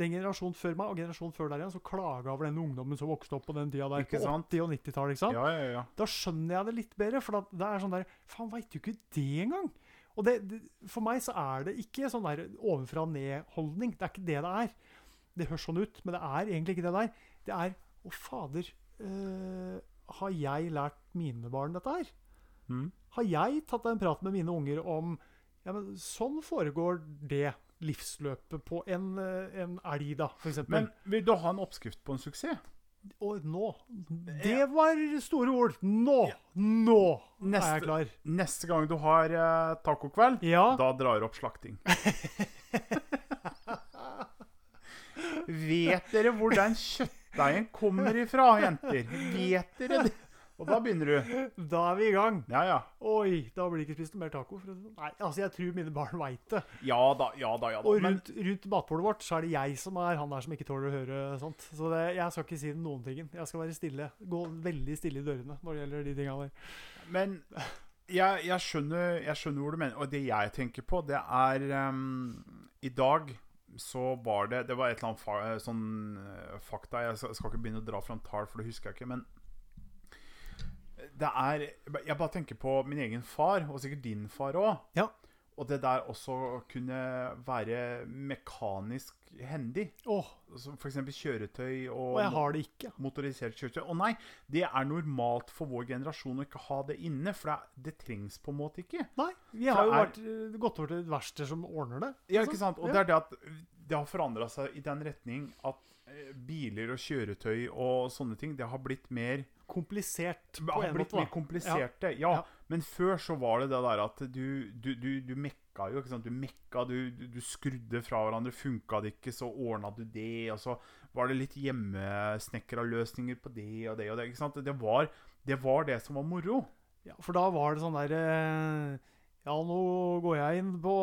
den generasjonen før meg og generasjonen før der igjen som klaga over den ungdommen som vokste opp på den tida der, Ikke på sant? 80- og 90-tallet. ikke sant? Ja, ja, ja. Da skjønner jeg det litt bedre, for da- det er sånn der Faen, veit du ikke det engang? Og det, det, for meg så er det ikke sånn der ovenfra og ned-holdning. Det er ikke det det er. Det høres sånn ut, men det er egentlig ikke det der. Det er Å, fader. øh, har jeg lært mine barn dette her? Mm. Har jeg tatt en prat med mine unger om ja, men Sånn foregår det livsløpet på en, øh, en elg, da, f.eks. Men vil du ha en oppskrift på en suksess? Og nå Det var store ord! Nå! Nå er jeg klar. Neste gang du har eh, tacokveld, Ja. da drar du opp slakting. (laughs) Vet dere hvor den kjøttdeigen kommer ifra, jenter? Vet dere det? Og da begynner du. (laughs) Da er vi i gang. Ja, ja. Oi, da blir det ikke spist noe mer taco. Sånn. Nei, altså jeg tror mine barn veit det. Ja da, ja da. ja da. Og Men rundt, rundt matbordet vårt så er det jeg som er han der som ikke tåler å høre sånt. Så det, jeg skal ikke si noen ting. Jeg skal være stille. Gå veldig stille i dørene når det gjelder de tinga der. Men jeg, jeg, skjønner, jeg skjønner hvor du mener. Og det jeg tenker på, det er um, I dag så var det Det var et eller annet fa sånn eh, fakta Jeg skal ikke begynne å dra fram tall, for det husker jeg ikke. Men det er Jeg bare tenker på min egen far, og sikkert din far òg. Ja. Og det der også kunne være mekanisk hendig. Oh. Som f.eks. kjøretøy og, og jeg har det ikke. motorisert kjøretøy. Og nei, det er normalt for vår generasjon å ikke ha det inne, for det, det trengs på en måte ikke. Nei, vi har jo vært, eh, gått over til et verksted som ordner det. Ja, ikke sant? Og ja. det er det at det har forandra seg i den retning at biler og kjøretøy og sånne ting, det har blitt mer Komplisert på har en blitt måte. mer kompliserte. Ja. Ja. Men før så var det det der at du, du, du, du mekka jo. ikke sant? Du mekka, du, du, du skrudde fra hverandre. Funka det ikke, så ordna du det. Og så var det litt hjemmesnekra løsninger på det og det og det. ikke sant? Det var det, var det som var moro. Ja, for da var det sånn der eh, Ja, nå går jeg inn på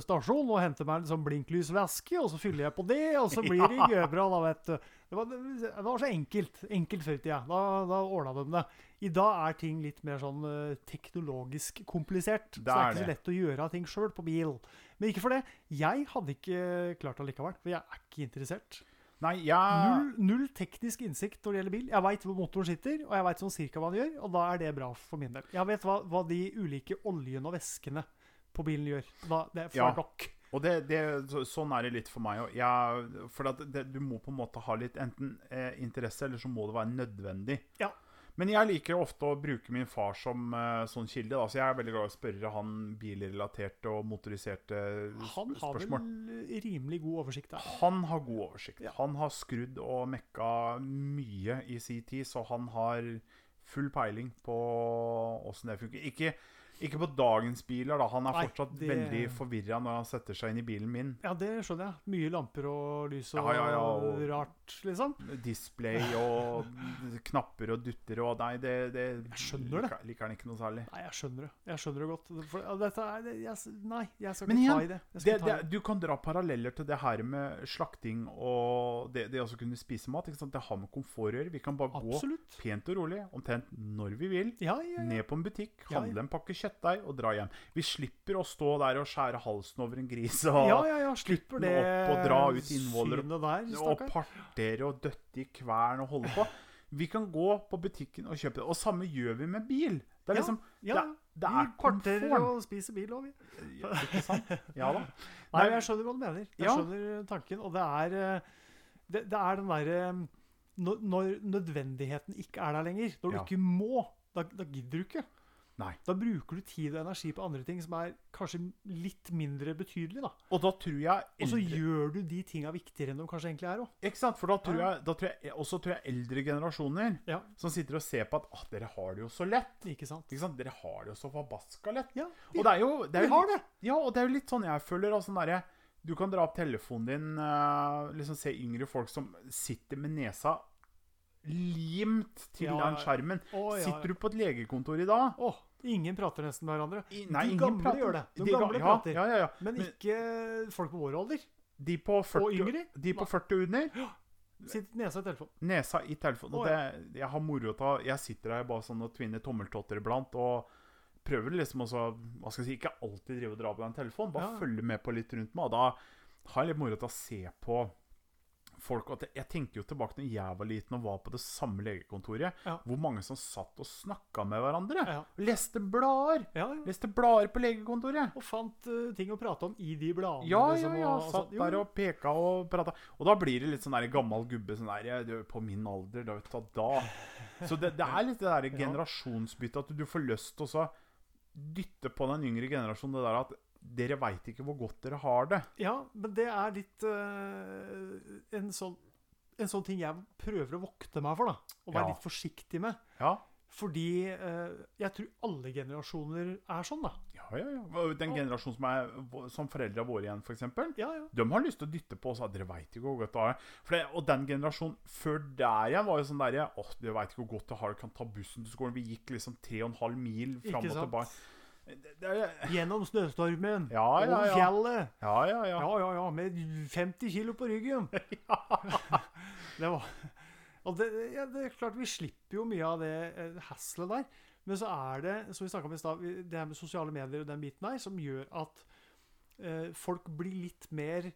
stasjonen og henter meg en sånn blinklysvæske, og så fyller jeg på det, og så blir det (laughs) gøybra, da, vet du. Det var, det var så enkelt. Enkelt før i tida. Da, da ordna de det. I dag er ting litt mer sånn eh, teknologisk komplisert. Så det Det er er ikke så lett å gjøre ting sjøl på bil. Men ikke for det. Jeg hadde ikke klart det likevel, for jeg er ikke interessert. Nei, jeg Null, null teknisk innsikt når det gjelder bil. Jeg veit hvor motoren sitter, og jeg veit sånn cirka hva den gjør, og da er det bra for min del. Jeg vet hva, hva de ulike oljene og væskene på bilen gjør. Da, det får Ja. nok. Og det, det, så, sånn er det litt for meg òg. For at det, du må på en måte ha litt enten eh, interesse, eller så må det være nødvendig. Ja. Men jeg liker ofte å bruke min far som uh, sånn kilde. Da. Så jeg er veldig glad i å spørre han bilrelaterte og motoriserte spørsmål Han har vel rimelig god oversikt der. Han har god oversikt. Ja. Han har skrudd og mekka mye i sin tid, så han har full peiling på åssen det funker. Ikke, ikke på dagens biler, da. Han er Nei, fortsatt det- veldig forvirra når han setter seg inn i bilen min. Ja, det skjønner jeg. Mye lamper og lys og Ja, ja, og- rart, liksom. Display og (laughs) knapper og dutter og Nei, det, det Jeg skjønner det. liker, han ikke noe særlig. Nei, jeg skjønner det. Jeg skjønner det godt. For, dette det- jeg, nei, jeg skal ikke ta i det. Det, ta i du kan dra paralleller til det her med slakting og det, det å kunne spise mat. Det har med komfort å gjøre. Vi kan bare gå pent og rolig, omtrent når vi vil. Ja. Ned på en butikk, handle en pakke kjøttdeig og dra hjem. Vi slipper å stå der og skjære halsen over en gris og, Ja, ja, ja, slipper det opp og dra ut innvoller der, og partere og døtte i kvern og holde på. Vi kan gå på butikken og kjøpe det. Og samme gjør vi med bil. Det er liksom Ja, det, det vi er parterer komfort. og spiser bil òg, vi. Ja, Ikke sant? Ja da. (laughs) Nei, jeg skjønner hva du mener. Jeg Ja. skjønner tanken. Og det er eh, Det, det er den derre når, når nødvendigheten ikke er der lenger, når du Ja. ikke må, da, da gidder du ikke. Nei. Da bruker du tid og energi på andre ting som er kanskje litt mindre betydelige. da. Og da tror jeg Og så gjør du de tinga viktigere enn de kanskje egentlig er òg. Ikke sant? For da tror jeg, da tror jeg også tror jeg eldre generasjoner Ja, som sitter og ser på at ah, dere har det jo så lett. ikke sant? Ikke sant? Dere har det jo så forbaska lett. Ja, Og det er jo, det er vi jo har det! Ja, og det er jo litt sånn jeg føler. Altså, sånn derre- du kan dra opp telefonen din, eh, liksom se yngre folk som sitter med nesa limt til Ja, den skjermen. Å, ja, Sitter du på et legekontor i dag Åh, ingen prater nesten med hverandre. I- De gamle prater. gjør det. De de gamle ja, prater. Ja, ja, ja. Men Men- ikke folk på vår alder. De på 40, Og yngre? De på 40 og under, (gasps) Sitter nesa i telefonen. nesa i telefonen. Og det, jeg har moro av Jeg sitter her bare sånn og tvinner tommeltotter iblant. Og prøver liksom også Hva skal jeg si Ikke alltid drive og dra på den telefonen. Bare Ja. følge med på litt rundt meg. Og da har jeg litt moro av å se på folk at jeg, tenker jo tilbake når jeg var liten og var på det samme legekontoret. Ja. Hvor mange som satt og snakka med hverandre. Ja. Leste blader. Ja. Leste blader på legekontoret. Og fant uh, ting å prate om i de bladene. Ja, ja, liksom, ja. og- og Satt sånn. Der og peka og prata. Og da blir det litt sånn der gammel gubbe sånn der På min alder, da vet du da Så det, det er litt det der (laughs) generasjonsbyttet at du får lyst til å dytte på den yngre generasjonen det der at dere veit ikke hvor godt dere har det. Ja, men det er litt uh, en, sånn, en sånn ting jeg prøver å vokte meg for, da. Og være Ja. litt forsiktig med. Ja. Fordi uh, jeg tror alle generasjoner er sånn, da. Ja, ja, ja. Den generasjonen som er som foreldra våre igjen, f.eks. Ja, ja. De har lyst til å dytte på oss at dere veit ikke hvor godt det er. Det, og den generasjonen før der igjen var jo sånn der Åh, dere veit ikke hvor godt det har, du kan ta bussen til skolen. Vi gikk liksom 3,5 mil fram og tilbake. Gjennom snøstormen. ja, ja, Over fjellet. Ja, ja, ja. Ja, ja, ja. Med 50 kilo på ryggen. (laughs) (laughs) det var og det, ja, det er klart Vi slipper jo mye av det eh, haslet der. Men så er det som vi om i sted, det her med sosiale medier og den biten der, som gjør at eh, folk blir litt mer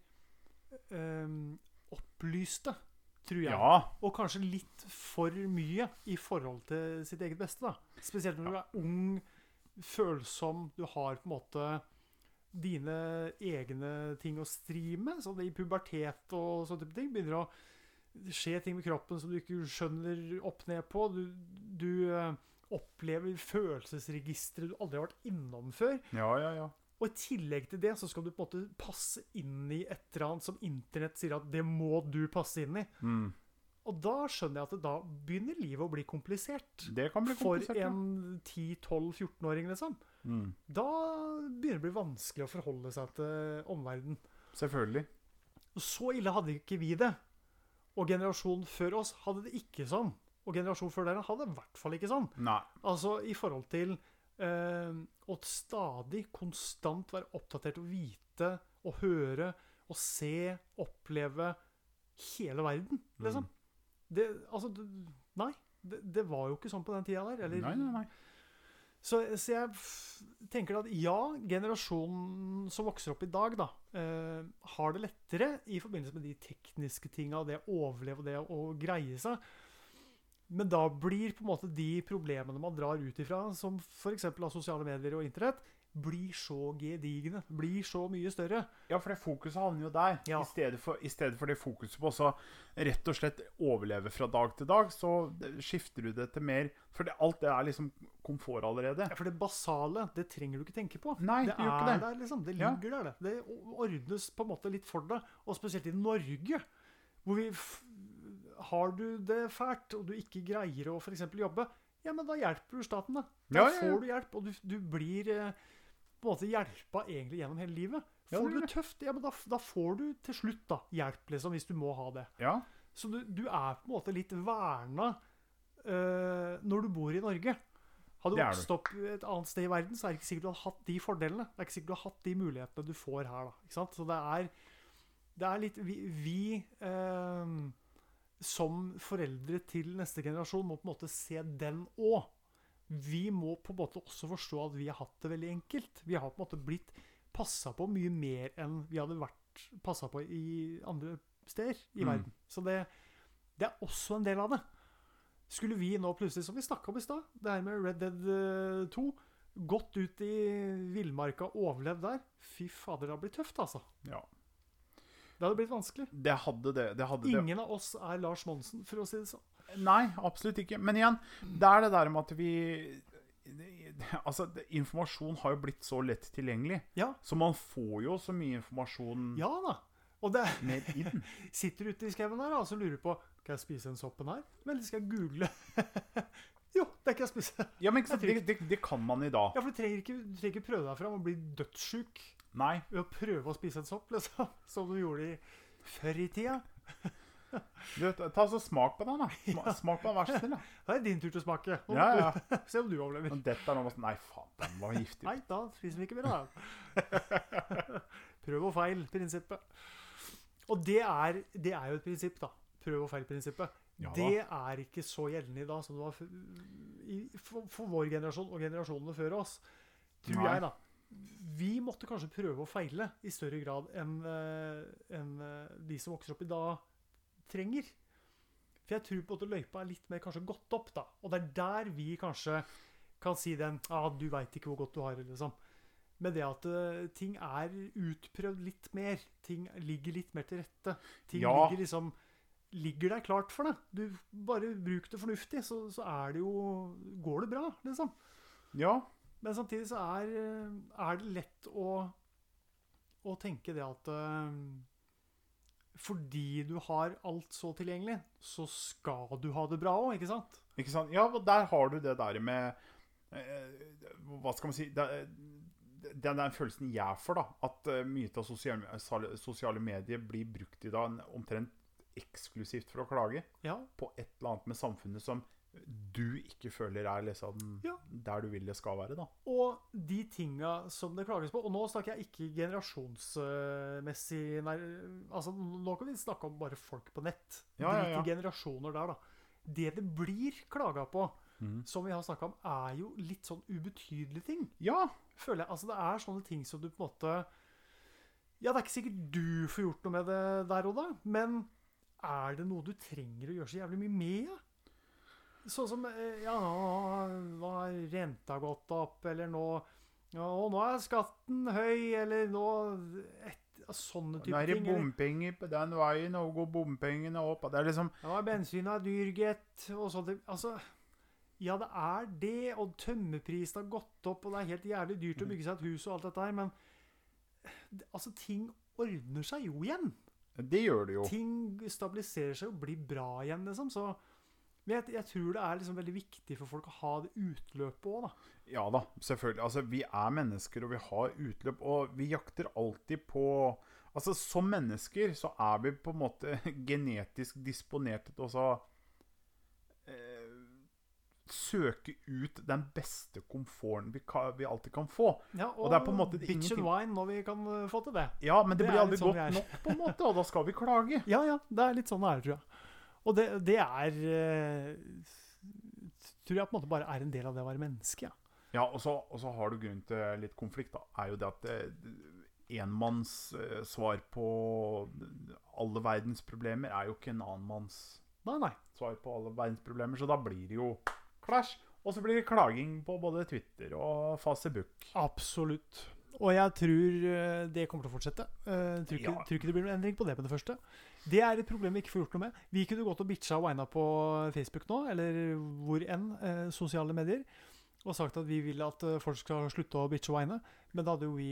eh, opplyste, tror jeg. Ja, Og kanskje litt for mye i forhold til sitt eget beste. da. Spesielt når du er ung, følsom, du har på en måte dine egne ting å stri med. Sånn i pubertet og sånne type ting. Begynner å skje ting med kroppen som du ikke skjønner opp ned på. Du, du eh, opplever følelsesregistre du aldri har vært innom før. ja, ja. ja. Og i tillegg til det så skal du på en måte passe inn i et eller annet som internett sier at det må du passe inn i. Mm. Og da skjønner jeg at det da begynner livet å bli komplisert. Det kan bli komplisert. For en 10-12-14-åring, liksom. Mm. Da begynner det å bli vanskelig å forholde seg til omverdenen. Selvfølgelig. Så ille hadde ikke vi det. Og generasjonen før oss hadde det ikke sånn. Og generasjonen før dere hadde det i hvert fall ikke sånn. Nei. Altså i forhold til eh, å stadig, konstant være oppdatert og vite og høre og se, oppleve hele verden, liksom. Mm. Det, altså, nei. Det, det var jo ikke sånn på den tida der. Eller, Nei, nei, nei. Så, så jeg tenker at ja, generasjonen som vokser opp i dag, da, eh, har det lettere i forbindelse med de tekniske tinga, det å overleve og det å greie seg. Men da blir på en måte de problemene man drar ut ifra, som f.eks. av sosiale medier og internett, blir så gedigne. Blir så mye større. Ja, for det fokuset havner jo der. Ja. I, stedet for, I stedet for det fokuset på å rett og slett overleve fra dag til dag, så skifter du det til mer For det, alt det er liksom komfort allerede. Ja, For det basale, det trenger du ikke tenke på. Nei, det det er det. der, liksom. Det Ja. ligger der, det. Det ordnes på en måte litt for deg. Og spesielt i Norge, hvor vi Har du det fælt, og du ikke greier å f.eks. jobbe, ja, men da hjelper du staten, da. Da Ja, ja, ja. får du hjelp, og du, du blir eh, på en måte hjelpa egentlig gjennom hele livet. Ja, Får det du det tøft, ja, men da, da får du til slutt da, hjelp, liksom, hvis du må ha det. Ja. Så du, du er på en måte litt verna uh, når du bor i Norge. Hadde du Det vokst opp et annet sted i verden, så er det ikke sikkert du hadde hatt de fordelene. Det er ikke sikkert du har hatt de mulighetene du får her. da, ikke sant? Så det er, det er litt Vi, vi uh, som foreldre til neste generasjon må på en måte se den òg. Vi må på en måte også forstå at vi har hatt det veldig enkelt. Vi har på en måte blitt passa på mye mer enn vi hadde vært passa på i andre steder i Mm. verden. Så det, det er også en del av det. Skulle vi nå plutselig, som vi snakka om i stad, det her med Red Dead eh, 2 Gått ut i villmarka, overlevd der Fy fader, det hadde blitt tøft, altså. ja. Det hadde blitt vanskelig. Det hadde det. det, hadde det. Ingen av oss er Lars Monsen, for å si det sånn. Nei, absolutt ikke. Men igjen, det er det der med at vi Altså, informasjon har jo blitt så lett tilgjengelig. Ja, Så man får jo så mye informasjon ja da. Og det (laughs) mer inn. (laughs) sitter ute i skauen her og så lurer på Kan jeg spise den soppen her? Men skal jeg google? (laughs) jo, det kan jeg spise. Ja, men ikke sant, det, det, det kan man i dag. Ja, for du trenger ikke, du trenger ikke prøve deg fram og bli dødssjuk Nei. ved å prøve å spise en sopp, liksom. Som du gjorde i før i tida. Du, ta så Smak på den, da. (laughs) Sma, Smak på den, vær så snill. da. Da er det din tur til å smake. Nå Ja, må ja. du (laughs) Se om du overlever. Men dette er noe med Nei, faen, den var giftig. Nei, da spiser vi ikke mer, da. (laughs) Prøv og feil-prinsippet. Og det er, det er jo et prinsipp, da. Prøv og feil-prinsippet. Ja da. det er ikke så gjeldende i dag som det var for, i, for, for vår generasjon og generasjonene før oss. Tror Nei. jeg, da. Vi måtte kanskje prøve å feile i større grad enn eh, enn, eh, de som vokser opp i dag, trenger. For jeg tror på at løypa er litt mer kanskje gått opp, da. Og det er der vi kanskje kan si den ah, 'Du veit ikke hvor godt du har liksom. Med det at uh, ting er utprøvd litt mer. Ting ligger litt mer til rette. Ting Ja. ligger liksom Ligger der klart for deg. Du Bare bruk det fornuftig, så, så er det jo Går det bra, liksom. Ja. Men samtidig så er, eh, er det lett å, å tenke det at eh, fordi du har alt så tilgjengelig, så skal du ha det bra òg, ikke sant? Ikke sant? Ja, og der har du det der med eh, Hva skal man si det, er den følelsen jeg får, da, at uh, mye av sosiale, sosiale medier blir brukt i dag omtrent eksklusivt for å klage Ja. på et eller annet med samfunnet som du ikke føler er liksom Ja. der du vil det skal være. da. Og de tinga som det klages på Og nå snakker jeg ikke generasjonsmessig nei, altså Nå kan vi snakke om bare folk på nett. Ja, ja, Drit ja. i generasjoner der, da. Det det blir klaga på, mm. som vi har snakka om, er jo litt sånn ubetydelige ting. Ja, føler jeg. Altså, det er sånne ting som du på en måte Ja, det er ikke sikkert du får gjort noe med det der og da, men er det noe du trenger å gjøre så jævlig mye med? Ja? Sånn som eh, Ja, nå har renta gått opp, eller nå ja, og nå er skatten høy, eller nå et, Sånne Nå er det ting. eller- bompenger på den veien, og går bompengene opp. Det er liksom Ja, bensin er dyr, gitt. Og sånt. Altså, ja, det er det. Og tømmerprisen har gått opp, og det er helt jævlig dyrt å bygge seg et hus og alt dette her, men altså, ting ordner seg jo igjen. Det gjør det jo. Ting stabiliserer seg og blir bra igjen, liksom. Så men jeg, jeg tror det er liksom veldig viktig for folk å ha det utløpet òg, da. Ja da, selvfølgelig. Altså, vi er mennesker, og vi har utløp. Og vi jakter alltid på Altså, som mennesker så er vi på en måte (laughs) genetisk disponert til å eh, søke ut den beste komforten vi, ka, vi alltid kan få. Ja, Og det er på en måte bitch ingenting- and wine når vi kan uh, få til det. Ja, men det, Det blir aldri sånn godt nok, på en måte, og da skal vi klage. (laughs) Ja, ja. Det er litt sånn det er, tror jeg. Og det, det er eh, Tror jeg på en måte bare er en del av det å være menneske. Ja. Ja, og så, og så har du grunn til litt konflikt, da. Er jo det at eh, enmanns eh, svar på alle verdens problemer er jo ikke en annen manns Nei, nei. svar på alle verdens problemer, så da blir det jo clash. Og så blir det klaging på både Twitter og Facebook. Absolutt. Og jeg tror eh, det kommer til å fortsette. Jeg tror, ikke, Ja. tror ikke det blir noen endring på det med det første. Det er et problem vi ikke får gjort noe med. Vi kunne gått og bitcha og wina på Facebook nå, eller hvor enn, eh, sosiale medier, og sagt at vi vil at eh, folk skal slutte å bitche og wine. Men da hadde jo vi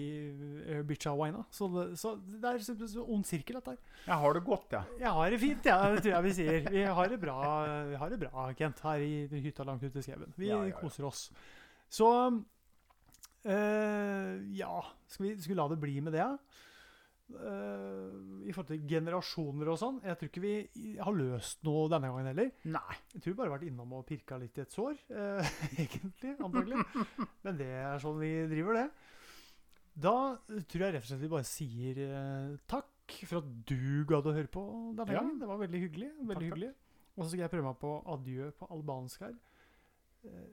eh, bitcha og wina. Så, så det er en ond sirkel, dette her. Jeg har det godt, jeg. Jeg har det fint, ja, det tror jeg vi sier. Vi har det bra, vi har det bra Kent, her i hytta langt ute i skauen. Vi Ja, ja, ja. koser oss. Så eh, Ja, skal vi, skal vi la det bli med det? Uh, I forhold til generasjoner og sånn. Jeg tror ikke vi har løst noe denne gangen heller. Nei. Jeg tror vi bare har vært innom og pirka litt i et sår, uh, (laughs) egentlig. Antagelig. Men det er sånn vi driver det. Da tror jeg rett og slett vi bare sier takk for at du gadd å høre på denne Ja. gangen. Det var veldig hyggelig. veldig Takk, hyggelig. Og så skal jeg prøve meg på adjø på albansk her. Eh,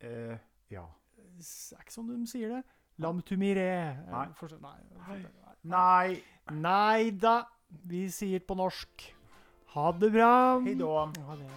Eh, ja. Det er ikke sånn de sier det. Lam tumire. Eh, Nei. nei. nei. Nei. Nei da. Vi sier på norsk. Ha det bra. Hei da. Ha det.